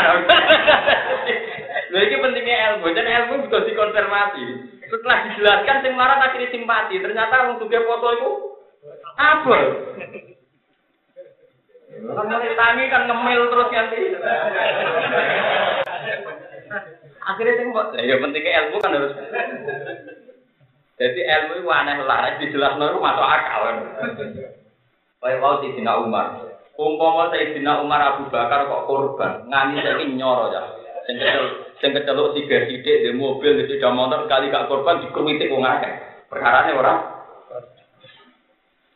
Lho iki pentingnya ilmu. Dan ilmu butuh dikonfirmasi. Setelah dijelaskan sing marah akhirnya simpati. Ternyata wong suge foto itu apa? Kan tangi kan ngemil terus nanti. Akhirnya sing ya pentingnya ilmu kan harus jadi ilmu itu aneh lah, dijelaskan itu masuk akal. Kayak mau Sayyidina Umar. Umpama Sayyidina Umar Abu Bakar kok korban, ngani saiki nyoro ya. Sing kecel sing keceluk tiga di mobil di sepeda motor kali gak korban dikruwitik wong akeh. Perkarane ora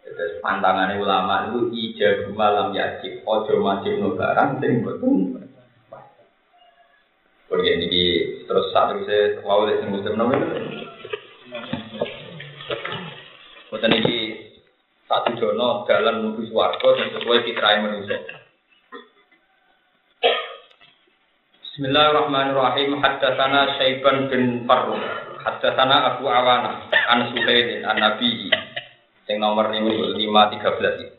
Terus pantangannya ulama itu ijab malam yajib, ojo wajib no barang sing boten. Kemudian ini terus saat itu saya wow sing muslim nomor Boten iki satu jono dalam menuju swarga dan sesuai fitrah manusia. Bismillahirrahmanirrahim. Haddatsana Syaiban bin Farruh. Haddatsana Abu Awana an Suhailin an Nabi. Yang nomor ini 513.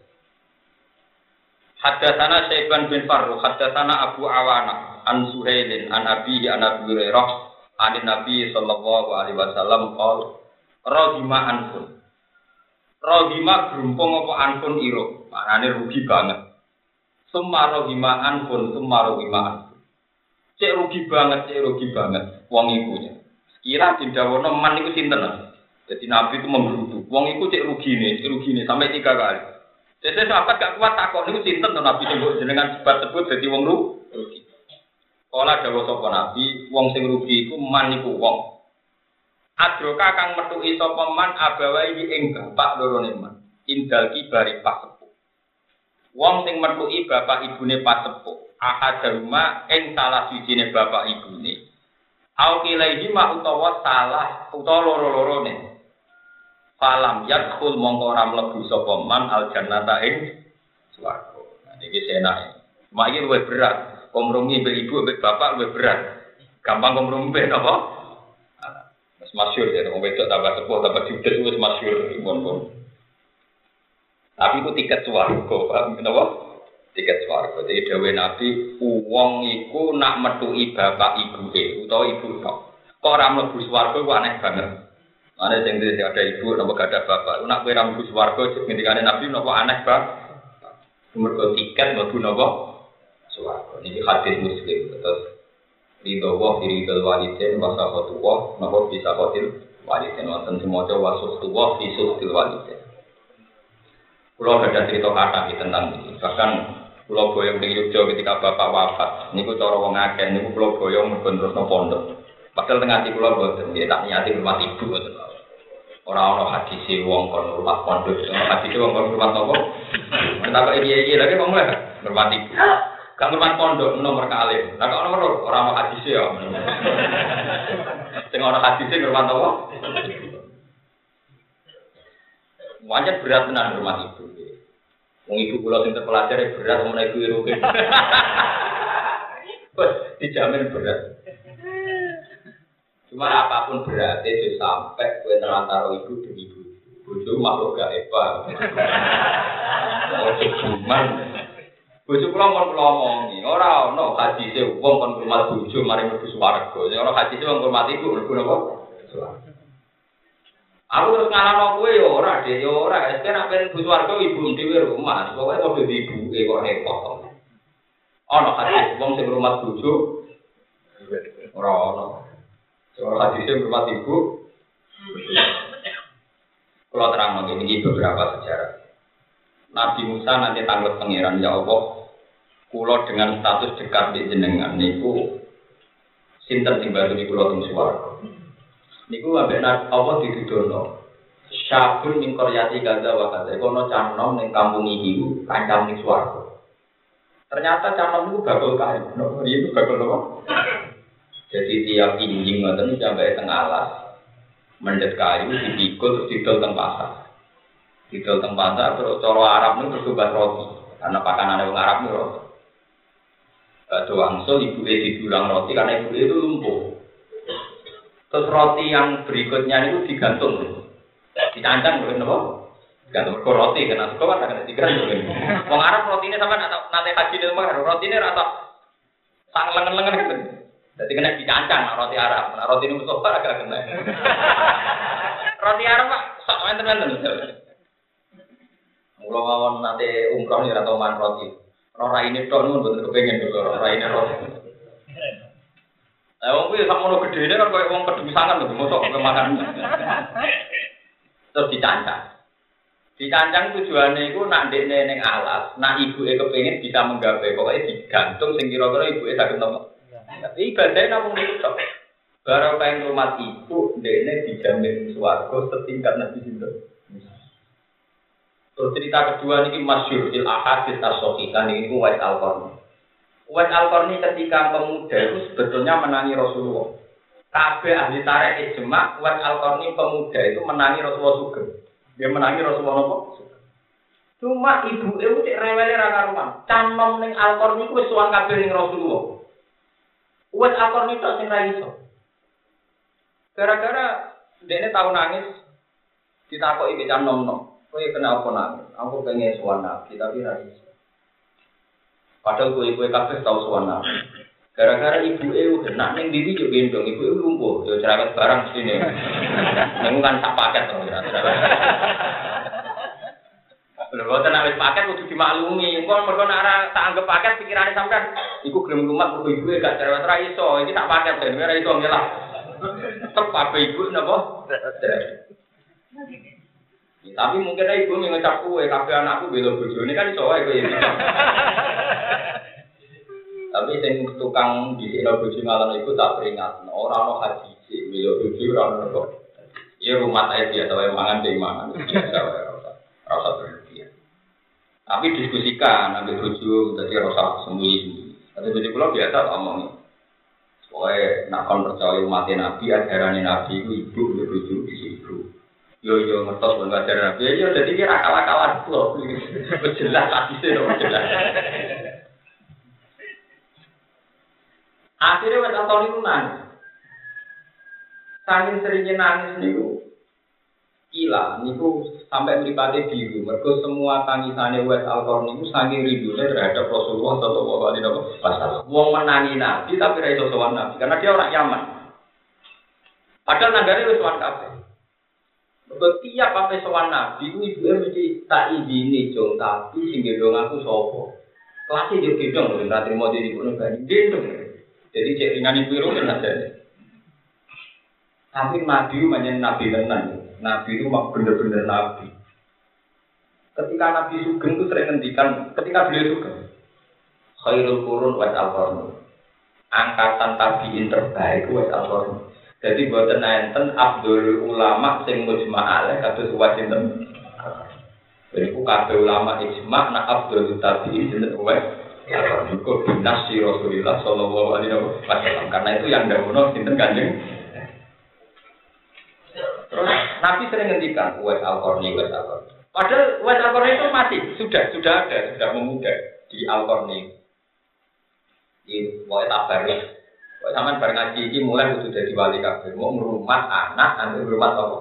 Haddatsana Syaiban bin Farruh. Haddatsana Abu Awana an Suhailin an Abi an Abi Hurairah an Nabi sallallahu alaihi wasallam qol Rahimah anfun Rohima gerumpung apa anpun iro, maknanya rugi banget. Semua rohima anpun, semua rohima anpun. Cek rugi banget, cek rugi banget, wong iku. Kira didawono man iku sinten. Jadi Nabi itu menggerutu. Wong iku cek rugi nih, cek rugi nih sampai tiga kali. Jadi sahabat gak kuat takut niku sinten Nabi sebut jenengan sebut sebut jadi wong rugi. Kala dawuh sapa Nabi, wong sing rugi iku man iku wong Adroka kang metuki sapa man abawai ing bapak loro man. Indal kibari pas sepuh. Wong sing metuki bapak ibune pas sepuh. Ahaduma ing salah sijine bapak ibune. Au kilaihi ma utawa salah utawa loro-lorone. Falam yadkhul mongko ora mlebu sapa man al jannata ing swarga. Nah iki senake. Mak iki luwih berat. Kompromi mbek ibu mbek bapak luwih berat. Gampang kompromi apa? masyur ya, wong wedok tambah sepuh tambah judes wis masyur pun pun. Tapi itu tiket swarga, paham kenapa? Tiket swarga. Jadi dawe Nabi, uang iku nak metuki bapak ibu e utawa ibu tok. Kok ora mlebu swarga ku aneh banget. Mana sing ada ibu, napa gak ada bapak. Nak kowe ora mlebu swarga, ngendikane Nabi napa aneh banget. Mergo tiket mlebu napa? Swarga. Ini hadis Muslim. Terus ridho wa fi ridho walidin wa sakhatu wa napa bisa kotil walidin? Wonten semoga wa suhtu wa fi suhtil walidin. Pulau ada cerita kata tentang ini. Bahkan Pulau Boyong di Yogyo ketika bapak wafat. Niku cara wong akeh niku Pulau Boyong mergo terus pondok. Padahal tengah di Pulau boten nggih tak niati rumah ibu boten. Ora ana hadis wong kon rumah pondok. Ana hadis wong kon rumah toko. Tak kok iki lagi kok mulai? Rumah ibu Gak ngurmat pondok nomor kali. Nah kalau nomor orang mau hadis ya. Sing orang hadis sih ngurmat apa? Wajar berat tenan rumah ibu. Wong ibu kula sing terpelajar ya berat mau ibu iruke. Wes dijamin berat. Cuma apa pun berat itu sampai kue terantara ibu dan ibu. Bojo makhluk gak hebat. Oh, cuman Bojo kula mon kula omongi, ora ono hadise wong kon ngurmat bojo mari mlebu swarga. Sing ono hadise wong ngurmat ibu mlebu napa? Aku terus ngalano kowe ya ora, Dek, ya ora. Wis kena ben mlebu swarga ibu dhewe rumah. Pokoke padha ibuke kok repot. Ono hadis wong sing ngurmat bojo ora ono. Soal hadisnya ngurmat ibu. Kalau terang ini beberapa sejarah. Nabi Musa nanti tanggal pangeran ya Allah, kulo dengan status dekat di jenengan niku sinter sing baru di teng suwarga. Niku ambek apa ditudono. Syabun ning koryati gaza wa gaza. Kono canom ning kampung iki kancam ning suwarga. Ternyata canom niku kayu. No, itu bakal apa? Jadi tiap injing ngoten sampai tengah alas. Mendet kayu dipikul terus didol teng pasar. Di dalam pasar terus coro Arab itu terus roti karena pakanan orang Arab itu roti. Bakso angsul ibu e dibilang roti karena ibu itu lumpuh. Terus roti yang berikutnya itu digantung, dicancang bukan apa? Digantung ke roti karena suka kan kena digantung. Wong Arab ini sampai nanti haji di rumah roti ini rasa sang lengan-lengan gitu. Jadi kena dicancang roti Arab. Nah, roti ini Mustafa agak kena. roti Arab pak, sok teman-teman. Kalau mawon nanti umroh nih atau man roti. Rora ini tuh nun betul kepengen dulu rora ini roti. Nah, wong kuwi sak mono gede kan koyo wong pedemusangan lho, mosok kemakan. Terus dicancang. Dicancang tujuannya itu nak dekne ning alas, nak ibuke kepengin bisa menggawe, pokoknya digantung sing kira-kira ibuke saged nopo. Tapi ibadahnya namung niku tok. Pengen rumah ibu, dekne dijamin swarga setingkat Nabi Sinten. Terus cerita kedua ini masyur il ahadis asohikan ini Uwais al -Qarni. Uwais al ketika pemuda itu sebetulnya menangi Rasulullah. Kabeh ahli tarik ijma Uwais al -Qarni pemuda itu menangi Rasulullah juga. Dia menangi Rasulullah apa? Cuma ibu itu cek rewele ra karuan. Canom ning al -Qarni wis suwan kabeh ning Rasulullah. Uwais al tok sing ra iso. Gara-gara dia tahu nangis ditakoki becam nom-nom. Kue kena apa nabi? Aku pengen suan nabi, tapi rasa. Padahal kue kue kafe tahu suan nabi. Gara-gara ibu eu kena neng didi juga gendong, ibu eu lumpuh, yo cerewet barang sini. Neng kan tak paket tuh, Lho boten nek paket kudu dimaklumi. Engko mergo nek ora tak anggap paket pikirane sampean iku gelem lumat mergo ibu gak cerewet ra iso. Iki tak paket ben ora iso ngelah. Tetep apa ibu napa? Tapi mungkin ibu ngecap kue, kafe anakku belo bojo ini kan iso wae kowe. Tapi sing tukang di sini bojo ngalah iku tak peringat, ora ono haji sih belo bojo ora ono kok. Iya rumah saya dia tahu mangan di mana, biasa rasa berlebihan. Tapi diskusikan, ambil bojo, jadi rasa sembunyi. Tapi jadi pulau biasa ngomong. Pokoknya nak kon percaya umat Nabi, ajaran Nabi itu ibu, bojo di situ. Yo yo ngetos ben ngajar nabi. Yo dadi kira akal-akalan kula. Jelas hadise yo jelas. Akhirnya wes atau itu nangis. Saking seringnya nangis niku Ila niku sampai meripati biru. Mereka semua tangisannya wes alkor niku saking rindunya terhadap Rasulullah Shallallahu Alaihi Wasallam. Wong menangi Nabi tapi raiso sowan Nabi karena dia orang Yaman. Padahal nanggane wes sowan kabeh. Setiap sampai sowan nabi, ibu ibu mesti tak izini jong tapi sing gendong aku sopo. Kelasnya juga gendong nggak terima jadi ibu nih gendong. Jadi cek ringan ibu itu kan aja. Tapi nabi banyak nabi tenan. Nabi itu mak bener-bener nabi. Ketika Nabi Sugeng itu sering ngendikan, ketika beliau Sugeng, khairul kurun wa al Angkatan tabiin terbaik wa al jadi buatan enten Abdul ulama sing mujma alaih kados wasinten. Jadi ku kabeh ulama ijma nak Abdul tabi'in sinten uwes. Iku binasi Rasulullah sallallahu alaihi wasallam. Karena itu yang dawono sinten Kanjeng. Terus Nabi sering ngendikan Uwais Al-Qarni, Uwais Al-Qarni. Padahal Uwais Al-Qarni itu mati, sudah sudah ada, sudah memuda di Al-Qarni. Ini pokoknya tabarnya Kok sampean bar ngaji iki mulai kudu dadi wali kabeh. Mau ngrumat anak, nanti ngrumat apa?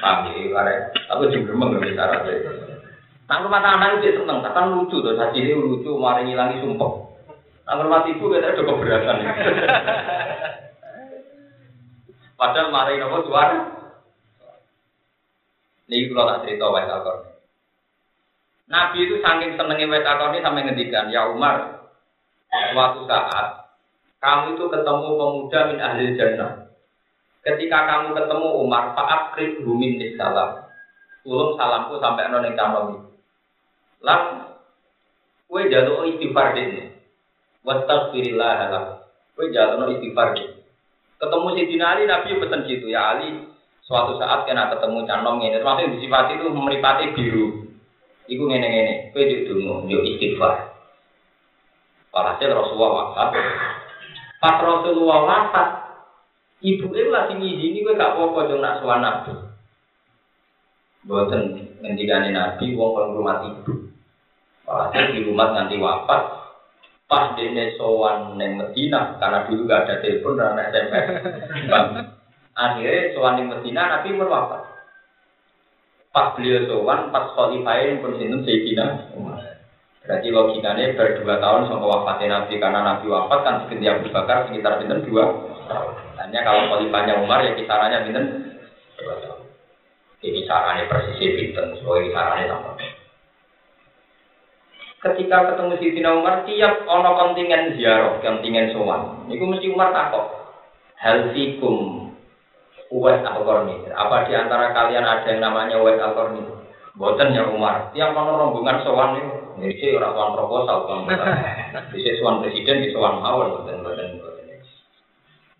Paham ya, kare. Aku juga gremeng cara Nang rumah anak itu seneng, kan lucu tuh, haji ini lucu, mari ngilangi sumpah. Nang rumah ibu kita udah keberatan. Padahal mari nopo suara. Ini kalau tak cerita wes alkor. Nabi itu saking senengnya wes alkor ini sampai ngendikan, ya Umar, suatu saat kamu itu ketemu pemuda min ahli jannah. Ketika kamu ketemu Umar, Pak Akrib Rumin salam. Tulung salamku sampai noning canom Lan kue jaluk istighfar dene. Wastaghfirillah lah. Kue jaluk istighfar. Ketemu si Ali Nabi pesan gitu ya Ali. Suatu saat kena ketemu canom ini, termasuk disifati itu meripati biru. Iku ngene ngene. Kue juk istighfar. Walhasil Rasulullah wafat. Pas Rasulullah wafat, ibu itu lagi ngizini gue gak apa-apa dong nak suan Nabi. Boten ngendikane Nabi wong kon rumah ibu. Walhasil di rumah nanti wafat, pas dene sowan neng Medina karena dulu gak ada telepon dan SMS. Akhirnya sowan neng Medina Nabi pun wafat. Pas beliau sowan, pas khalifah pun sinten Sayyidina. Berarti logikanya berdua tahun sama wafatnya Nabi karena Nabi wafat kan sekitar Abu Bakar sekitar bintang dua tahun. Hanya kalau khalifahnya Umar ya kisarannya bintang dua tahun. Ini kisarannya persis bintang, soalnya kisarannya sama ketika ketemu Tina Umar tiap ono kontingen ziarah, kontingen sowan. Niku mesti Umar takok. Hal fikum Uwais Al-Qarni. Apa di antara kalian ada yang namanya Uwais Al-Qarni? Boten ya Umar. Tiap ono rombongan sowan Jadi orang tuan proposal, bang. Bisa sowan presiden, di sowan mawon, boten boten boten.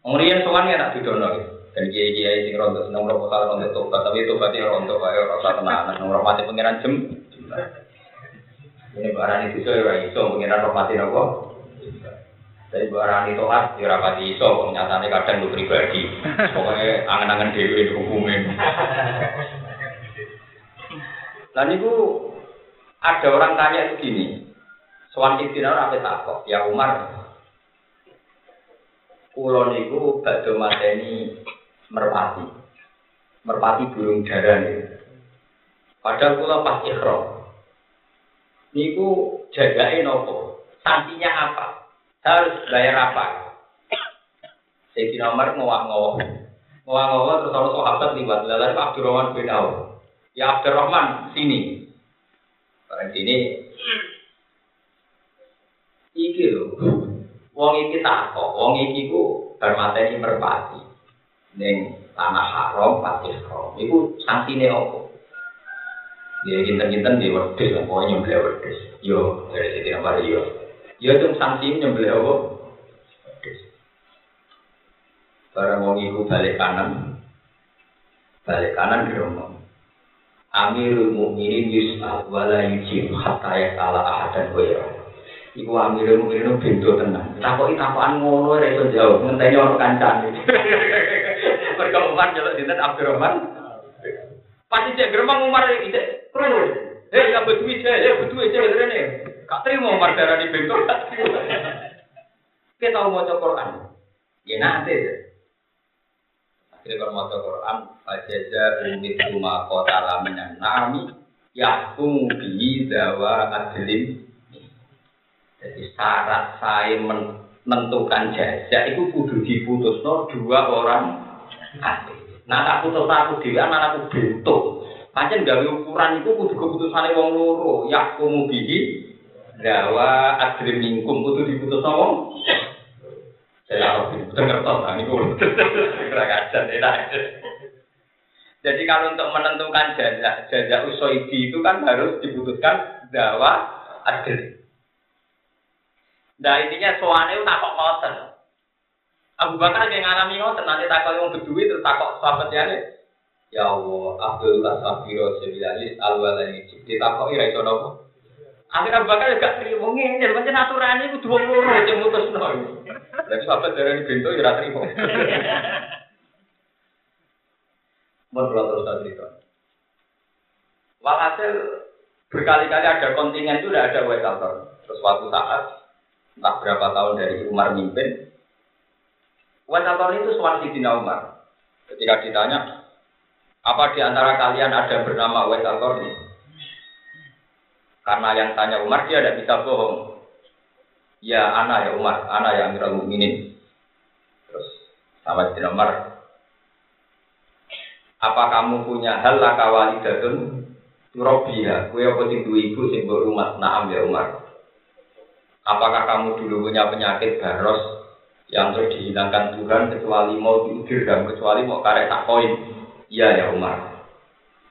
Kemudian sowan ya tak didono. Dan kiai kiai sing rontok seneng proposal rontok tobat, tapi tobatnya rontok kaya rasa tenang, nang mati pengiran jem. Ini barang itu so ya iso pengiran hormati nopo. Dari barang itu kan ya rapati iso, nyatanya kadang lu pribadi. Pokoknya angen-angen dewi hukumnya. Lalu itu ada orang tanya begini, Soal Sidina apa takok? Ya Umar, Kulon itu badhe mateni merpati. Merpati burung darah nih. Padahal kula pas ikhram niku jagain nopo sanksinya apa? Harus bayar apa? Sayyidina Umar ngowak-ngowak. Ngowak-ngowak terus orang sahabat liwat lalu Abdurrahman bin Auf. Ya Abdurrahman sini barang sini iki lho wong iki tak kok wong iki ku bermateni merpati ning tanah haram pati haram iku sanksine opo Ya kinten-kinten di wedhus lah, pokoknya nyembelih wedhus. Yo, dari situ nomor yo. Yo itu sanksi nyembelih apa? Wedhus. Barang wong iku balik kanan. Balik kanan di. Amirul Mukminin yus'al wala yujib hatta yas'ala ahadan ghayra. Iku Amirul Mukminin bento tenang. Takoki takokan ngono ora iso jawab, ngenteni ono kancane. Perkembangan jaluk dinten Abdurrahman Pasti cek geremang Umar itu terus. Eh ya betul aja, ya betul aja ini. Kak terima Umar darah di bentuk. Kita mau Quran. Ya nanti Akhirnya kalau mau Quran, fajaja umit rumah kota laminan nami yakum bi dawa adlim. Jadi syarat saya menentukan jajak itu kudu diputus no dua orang adil. Nah tak putus aku dhewe anak aku bentuk. Pancen gawe ukuran iku kudu keputusane wong loro, ya kumu bihi dawa adrim mingkum kudu diputus gue keragasan, enak. Jadi kalau untuk menentukan jajak, jajak usoidi itu kan harus diputuskan dawa adrim. Nah intinya soalnya itu tak kok ngoten. Abu Bakar yang ngalami ngoten nanti takut yang berdua terus takut sahabat ya Ya Allah, Abdullah Safiro Sebilalis Al-Walani Ditakut ira iso nopo. Akhir Abu Bakar gak terima ngene, pancen aturane kudu wong loro sing mutusno. Lha sahabat darani bento ya ora trimo. Mun kula terus cerita. Walhasil berkali-kali ada kontingen itu udah ada Waisaltor. Terus suatu saat, entah berapa tahun dari Umar mimpin, Wasator itu suara Sidina Umar. Ketika ditanya, apa di antara kalian ada bernama Wasator ini? Karena yang tanya Umar dia tidak bisa bohong. Ya anak ya Umar, anak yang Amirul Mukminin. Terus sama Sayyidina Umar, apa kamu punya hal lakawali dadun Robiya, kue apa sing duwe ibu sing rumah naam ya Umar. Apakah kamu dulu punya penyakit baros yang terus dihilangkan Tuhan kecuali mau diudir dan kecuali mau karek tak koin? Iya ya Umar.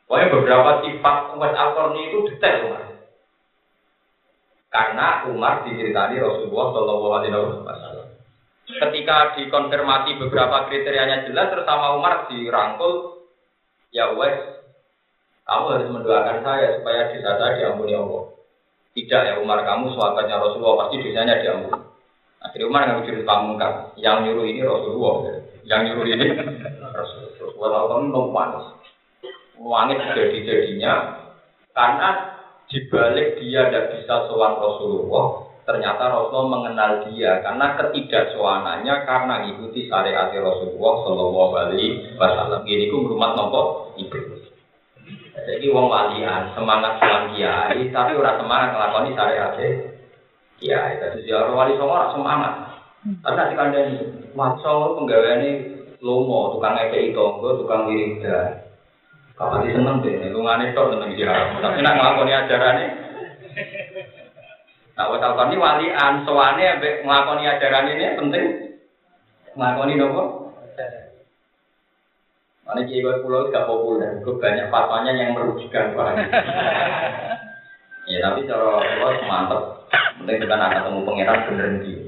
Pokoknya beberapa sifat umat al itu detail Umar. Karena Umar diceritani Rasulullah Shallallahu Alaihi Wasallam. Ketika dikonfirmasi beberapa kriterianya jelas, terutama Umar dirangkul, ya wes kamu harus mendoakan saya supaya dosa saya diampuni Allah. Tidak ya Umar, kamu sahabatnya Rasulullah pasti dosanya diampuni. Akhirnya Umar nggak jurus pamungkas. Yang nyuruh ini Rasulullah. Yang nyuruh ini Rasulullah. Rasulullah itu nompan. Wangit jadi-jadinya karena dibalik dia tidak bisa sowan Rasulullah, ternyata Rasulullah mengenal dia karena ketidaksowanannya karena mengikuti syariat Rasulullah Shallallahu Alaihi Wasallam. Ini ku rumah nopo iblis. Jadi wong walian semangat sowan kiai, tapi ora semangat nglakoni syariat kiai. Dadi ya wali songo ora semangat. Tapi nanti kandhani maca penggaweane lomo, tukang ngekeki tonggo, tukang wiridan. Kapan seneng deh, lungane tok seneng dia. Tapi nak nglakoni ajarane Nah, wes ini walian, soane ambek nglakoni ajaran ini penting. Nglakoni nopo? Mana kiai pulau gak populer, itu banyak fatwanya yang merugikan pak. ya tapi cara pulau mantep, penting kita nak ketemu pangeran bener nih.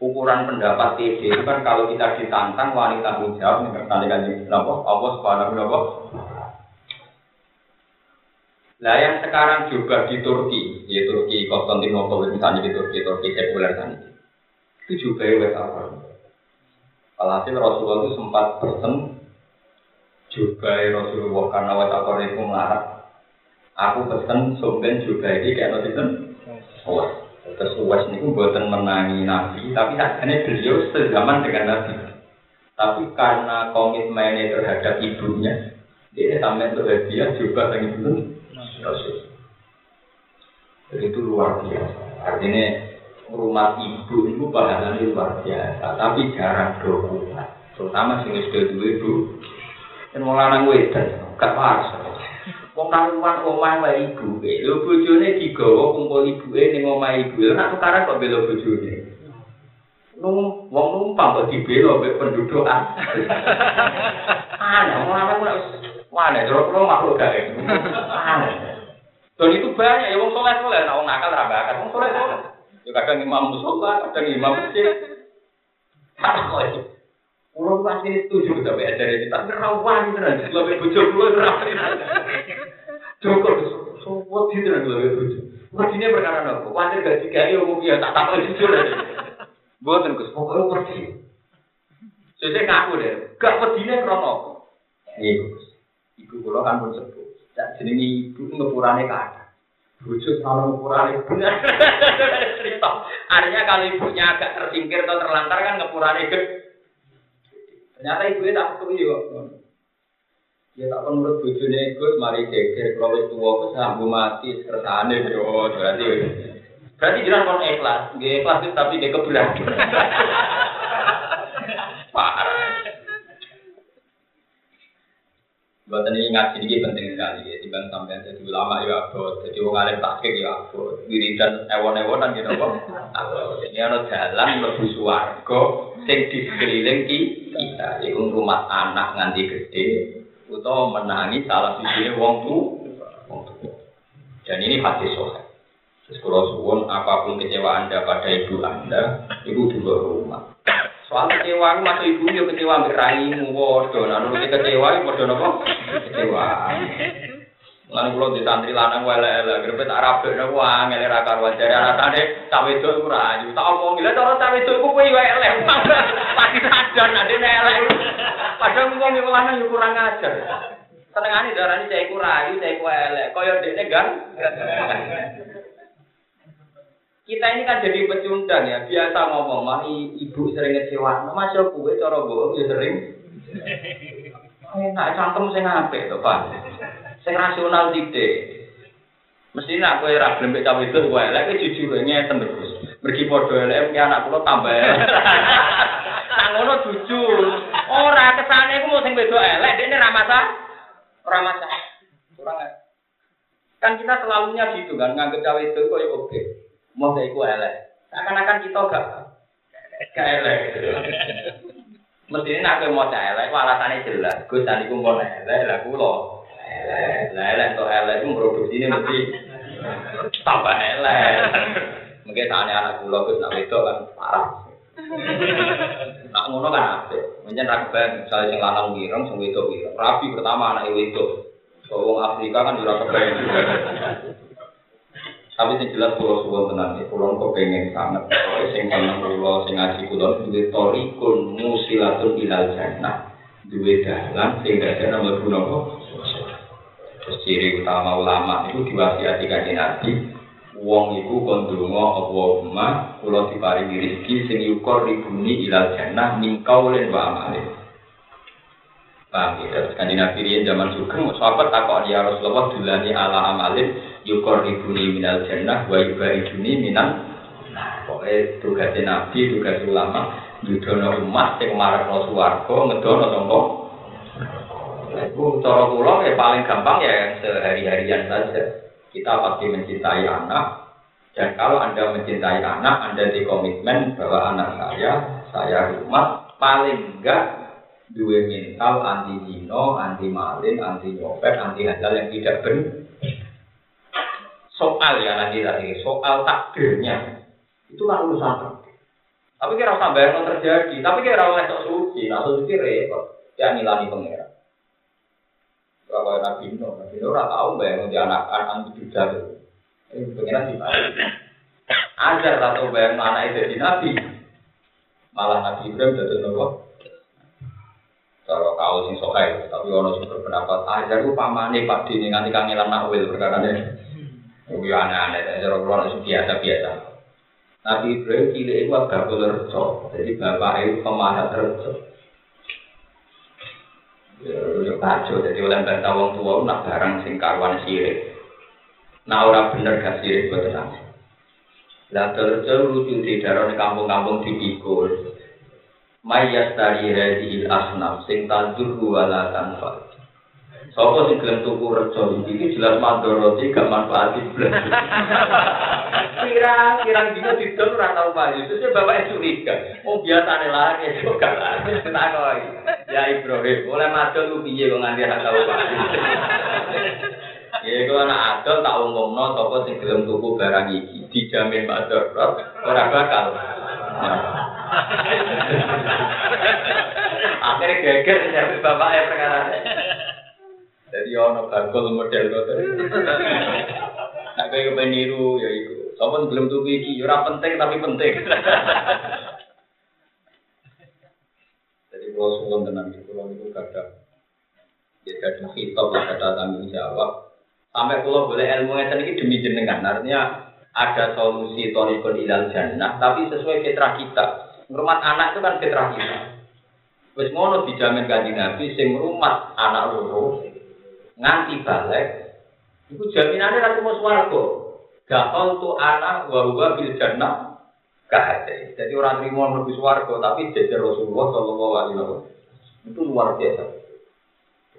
Ukuran pendapat TD itu kan kalau kita ditantang wanita tanggung jawab, kan kenapa? Allah subhanahu Nah yang sekarang juga di Turki, di Turki Konstantinopel misalnya di Turki, Turki sekuler tadi, itu juga ya apa? Alhasil Rasulullah itu sempat pesen juga Rasulullah karena wa takor itu melarang. Aku pesen sumpen juga ini kayak nanti kan. Uwas. Terus uwas ini buatan menangi Nabi, tapi akhirnya beliau sezaman dengan Nabi. Tapi karena komitmennya terhadap ibunya, dia sampai dia juga dengan itu Rasul. Jadi itu luar biasa. Artinya rumah ibu itu pahalanya luar biasa, tapi jarang dokumen. Terutama sing sudah dua ibu, dan mau lanang wedan, gak pas. Wong karuan omah wae ibu, lho bojone digawa kumpul ibuke ning omah ibu. Nek tukaran kok bela bojone. Nung wong numpang kok dibela mbek pendudukan. Aneh, wong lanang ora Mana, terus kalau makhluk gak Aneh. Dan itu banyak, ya wong soleh soleh, nah wong nakal raga, kan wong soleh soleh. Ya kadang imam musola, kadang imam masjid. Tak Kulo pasti setuju tapi ada ini, tapi rawan tenan, lebih bujur kulo rawan. Cukup, sopo di tenan lebih bujur. Mestinya perkara nopo, wajar gak dikai umum ya tak tak jujur. Buatan gus, pokoknya pergi. Saya ngaku deh, gak pedine krono. Iya gus, ibu kulo kan pun sepuh. Dan jenengi ibu ngepurane kata. Bujuk sama ngepurane benar. Cerita. Artinya kalau ibunya agak tersingkir atau terlantar kan ngepurane gede. Ternyata ibu tak ketemu yo. Ya tak menurut bujune ikut mari geger kalau itu tua sambu mati kersane yo berarti berarti jelas kon ikhlas, nggih ikhlas tapi dia keberatan. Parah. Buat ini ngaji ini penting sekali ya, dibanding sampai jadi ulama ya abot, jadi wong alim takik ya abot, wiridan ewon-ewonan gitu kok. Ini ada jalan lebih suwargo, sing di sekeliling kita, itu rumah anak nganti gede, atau menangi salah sisi wong tu. Dan ini hati sohe. Terus kalau suwon apa pun kecewa anda pada ibu anda, ibu juga rumah. Soal kecewa, masuk ibu yo kecewa ambek raimu padha. Nah, nurut kecewa padha napa? Kecewa. Lan kula di santri lanang elek-elek, grepe tak rabek napa angel ra karo jare rasane tak wedok iku ra ayu. Tak omong lha cara tak wedok iku kuwi wae elek. Pasti sadar nek dene elek. Padahal wong iku lanang yo kurang ajar. Senengane darani cah iku ra ayu, cah iku elek. Kaya dekne gang. Kita ini kan jadi pecundang ya, biasa ngomong, mami ibu sering ngecewa, mas yo kue cara bohong ya sering. Enak cangkem sing apik to, Pak. Sing rasional tidak. Mesti nak kowe ora gelem cawe itu kowe elek jujur ngeten terus. Mergi padha elek ki anak kula tambah. Nak ngono jujur. Ora kesane iku mau sing wedok elek dekne ra masalah. Ora masalah. Ora Kan kita selalunya gitu kan, nganggep cawe itu kok ya oke. Mau iku elek. Seakan-akan kita gak gak elek. Mesti ini nak mau cah elek, alasannya jelas. Gus tadi ku mau elek, lah kulo. Lah elek to elek itu produksi ini mesti tambah elek. Mungkin tanya anak kulo Gus nak itu kan parah. Nak ngono kan apik. Menyen ra kebayang misalnya sing lanang wireng, sing wedok wireng. Rabi pertama anak wedok. Wong Afrika kan ora kebayang. Tapi sing jelas pulau suwon tenan iki pulau kok pengen sangat. Sing kangen pulau sing ngaji pulau duwe torikun musilatun ilal jannah. Duwe dalan sing dadi nama guna. Terus ciri utama ulama itu diwasiati kanjeng Nabi. Wong iku kon donga Allahumma kula diparingi rezeki sing yukor ribuni ilal jannah min qaulin wa amalin. Paham ya, kanjeng Nabi riyen zaman sugeng sahabat takon ya Rasulullah dulani ala amalin yukor ibuni minal jannah wa yubariduni minal nah pokoknya tugasnya nabi tugas ulama yudono umat yang marah no suwargo ngedono tongko itu cara pulau ya paling gampang ya yang sehari-harian saja. Kita pasti mencintai anak. Dan kalau anda mencintai anak anda di komitmen bahwa anak saya saya rumah paling enggak dua mental anti zino, anti malin, anti nyopet, anti handal yang tidak benar soal ya nanti tadi soal takdirnya itu lah urusan. Tapi kira usah bayang terjadi, tapi kira usah sok suci, nah suci repot, ya nilani pengira. Kalau Nabi Nuh, Nabi Nuh ora tahu bayang di anak anak itu jadi, ini pengira mana? Ajar atau bayang anak itu di Nabi, malah Nabi Ibrahim jadi nopo. Kalau kau sing sokai, tapi orang sing berpendapat ajar itu pamane pak dini nganti kangelan nakwil perkara ini. Itu aneh-aneh, cara keluar itu biasa-biasa. Nabi Ibrahim cilik itu agak rejo, jadi bapak itu pemarah rejo. Ya kacau, jadi oleh bantah wong tua nak barang sing karuan sirik. Nah orang bener gak sirik buat tenang. Lah terus lucu di daerah kampung-kampung dipikul. Mayas dari hadi asnam sing tandur wala tanfa. Sopo sing gelem tuku rejo iki jelas mandoroti gak manfaat blas. Kira kira dino didol ora tau payu. Terus bapak curiga. Oh biasane lari kok gak lari. Takoi. Ya Ibrahim, oleh madol lu piye kok nganti ora tau payu. Ya iku anak adol tak umumno sapa sing gelem tuku barang iki dijamin mador ora bakal. Akhirnya geger nyari bapaknya perkara jadi ono bakul model ngoten. Nek kowe kepen niru ya iku. Sapa belum tuku iki ya ora penting tapi penting. Jadi kalau suwon tenan iki kula niku kadang ya kadang hitop kata tanggung jawab. Sampai kalau boleh ilmu ngeten iki demi jenengan. Artinya ada solusi torikon ilal jannah tapi sesuai fitrah kita. Ngrumat anak itu kan fitrah kita. Wis ngono dijamin kanjeng Nabi sing ngrumat anak loro nganti balik, itu jaminannya nanti mau swargo. Gakal tuh anak wahuwa bil jannah kahate. Jadi orang terima lebih swargo, tapi jadi Rasulullah Shallallahu Alaihi Wasallam itu luar biasa.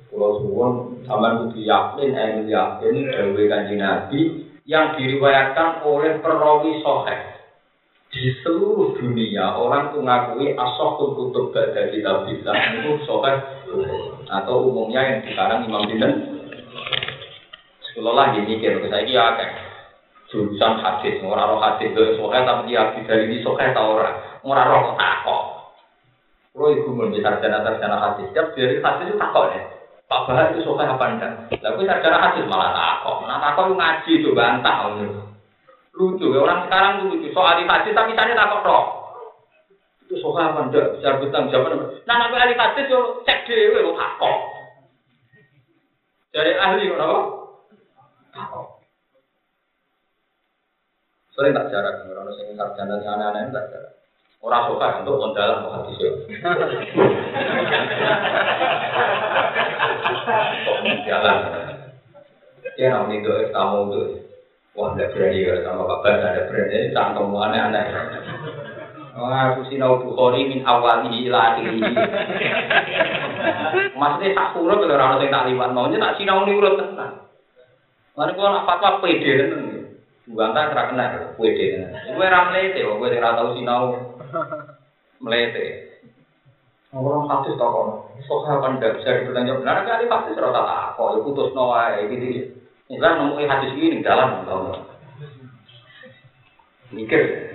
Kalau suwon sama kudu yakin, emil yakin, dawe kanji Nabi yang diriwayatkan oleh perawi soheh di seluruh dunia orang tuh ngakui asokul kutub gada kitab bisa itu soheh atau umumnya yang sekarang Imam Binten kalau lagi mikir, kita ini ya kayak jurusan hadis, orang roh hadis itu tapi dia dari ini sokai tau orang, orang roh takok. Kalau ibu mau sarjana sarjana hadis, setiap dari hadis itu takok deh. Pak Bahar itu sokai apa enggak? Lalu sarjana hadis malah takok. Nah takok ngaji itu bantah. Lucu, ya orang sekarang lucu. Soal hadis tapi misalnya takok roh. Itu sokai apa enggak? Bisa bertanggung jawab. Nah nabi ahli hadis yo cek dewe lo takok. Dari ahli apa? Sering tak jarak, orang sing sarjana sana aneh tak jarak. Orang suka untuk kondalan mau hadis. Kok jalan? Ya namanya itu tamu itu. Wah, tidak berani ya sama bapak, ada berani, cangkem aneh-aneh. Wah, aku sinau Bukhari min awal ila akhiri. Maksudnya tak surut kalau orang yang tak liwat maunya tak sinau ini urut tenang. Mana kalau nak fatwa pede tenang. Bukan tak kena pede tenang. Gue ramlete, gue tidak tahu sinau melete. Orang satu toko, soalnya kan tidak bisa dipertanggung benar kali pasti serata tak kok, putus noa gitu. Ini kan nemuin hadis ini dalam, mikir.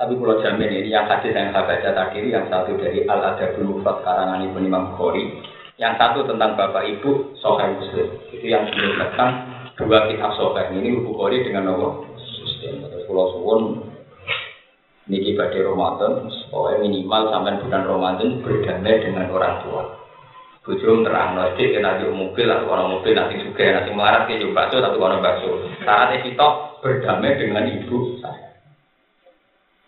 Tapi kalau jamin ini yang hadis yang saya baca tadi, yang satu dari Al Adabul Mufrad karangan Ibu Imam Bukhari, yang satu tentang bapak ibu Sohail Muslim. Itu yang menyebutkan dua kitab Sohail ini Bukhari dengan nomor Muslim. Terus Pulau Suwon niki badai Ramadan, pokoknya minimal sampai bulan Ramadan berdamai dengan orang tua. Bujum terang nanti di mobil atau orang mobil nanti juga nanti melarat ke bakso tapi orang bakso. Saat itu berdamai dengan ibu saya.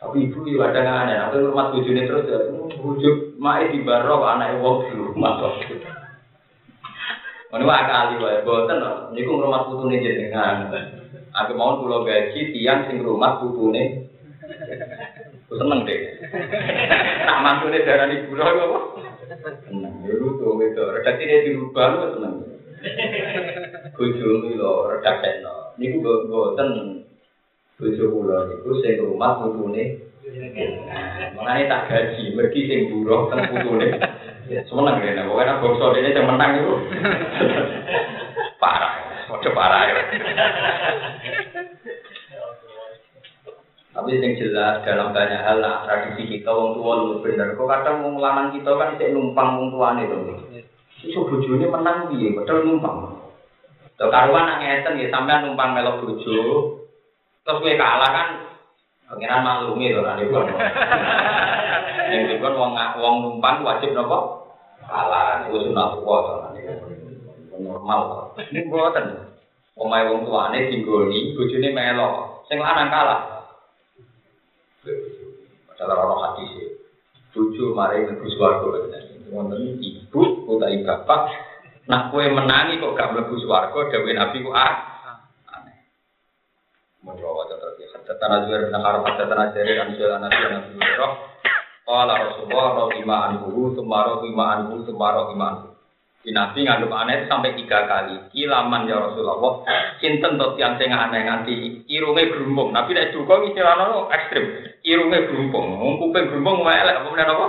Tapi ibu itu ada nggak aneh, tapi rumah bujune terus ya, bujuk mai di barok anak wong di rumah kok. Ini wah kali wae, boten loh. Ini rumah putune jenengan. Aku mau pulau gaji tiang sing rumah putune. Aku seneng deh. Nak mantune darah di pulau apa? Seneng. Ya tuh gitu. Redaksi dia dirubah lu seneng. Bujum lo redaksi no. Ini gue boten bojo kula niku sing rumah putune Mengenai tak gaji, pergi sing buruh teng putune. Semeneng ya, pokoknya bangsa ini yang menang itu. parah, udah parah ya. Tapi yang jelas dalam banyak hal lah tradisi kita wong tua lu bener. Kok kadang wong lanang kita kan cek numpang wong tuane to. Iso bojone menang piye, padahal numpang. Tuh karuan nak ngeten ya sampean numpang melok bojo, Terus gue kalah kan, pengiran maklumi loh kan ibu. Yang ibu wong wong numpang wajib nopo kalah, itu sunat tua kan normal. Ini buatan. Omai wong tuane tinggoni, bojone melo, sing lanang kalah. Padahal orang hati sih. Bojo mari mlebu swarga. Wonten ibu utawi bapak Nah, kue menangi kok gak mlebu swarga, dawuh Nabi ku ah Mudra wajah terus Hadatana Zuhair bin Harb, hadatana Jarir, Anjil, Anasi, Nabi Hurairah. Kala Rasulullah, lima anhu, sumaro lima anhu, sumaro lima anhu. Di Nabi ngandung aneh sampai tiga kali. Kilaman ya Rasulullah. Cinten tot yang sing aneh nganti irunge gerumbung. Nabi nek duka istilahnya ekstrim. Irunge gerumbung. Kuping gerumbung elek apa meneh apa?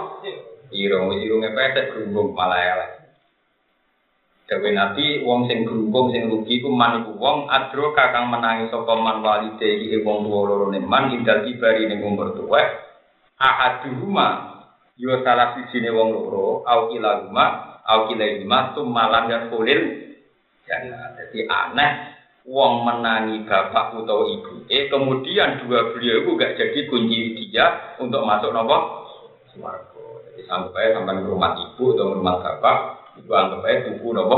Irung, irunge pesek gerumbung malah elek. Dawe Nabi wong sing grumpung sing rugi ku man iku wong adro kakang menangi sapa man walide iki wong tuwa loro ne man indal kibari ning umur tuwa ahaduhuma yo salah siji ne wong loro au ilahuma au kilahima malam ya kulil. Ya jadi aneh wong menangi bapak utawa ibu eh kemudian dua beliau itu gak jadi kunci dia untuk masuk nopo? Swarga. Jadi sampai sampai rumah ibu atau rumah bapak Iku anggap aja tuku nopo.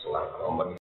Suara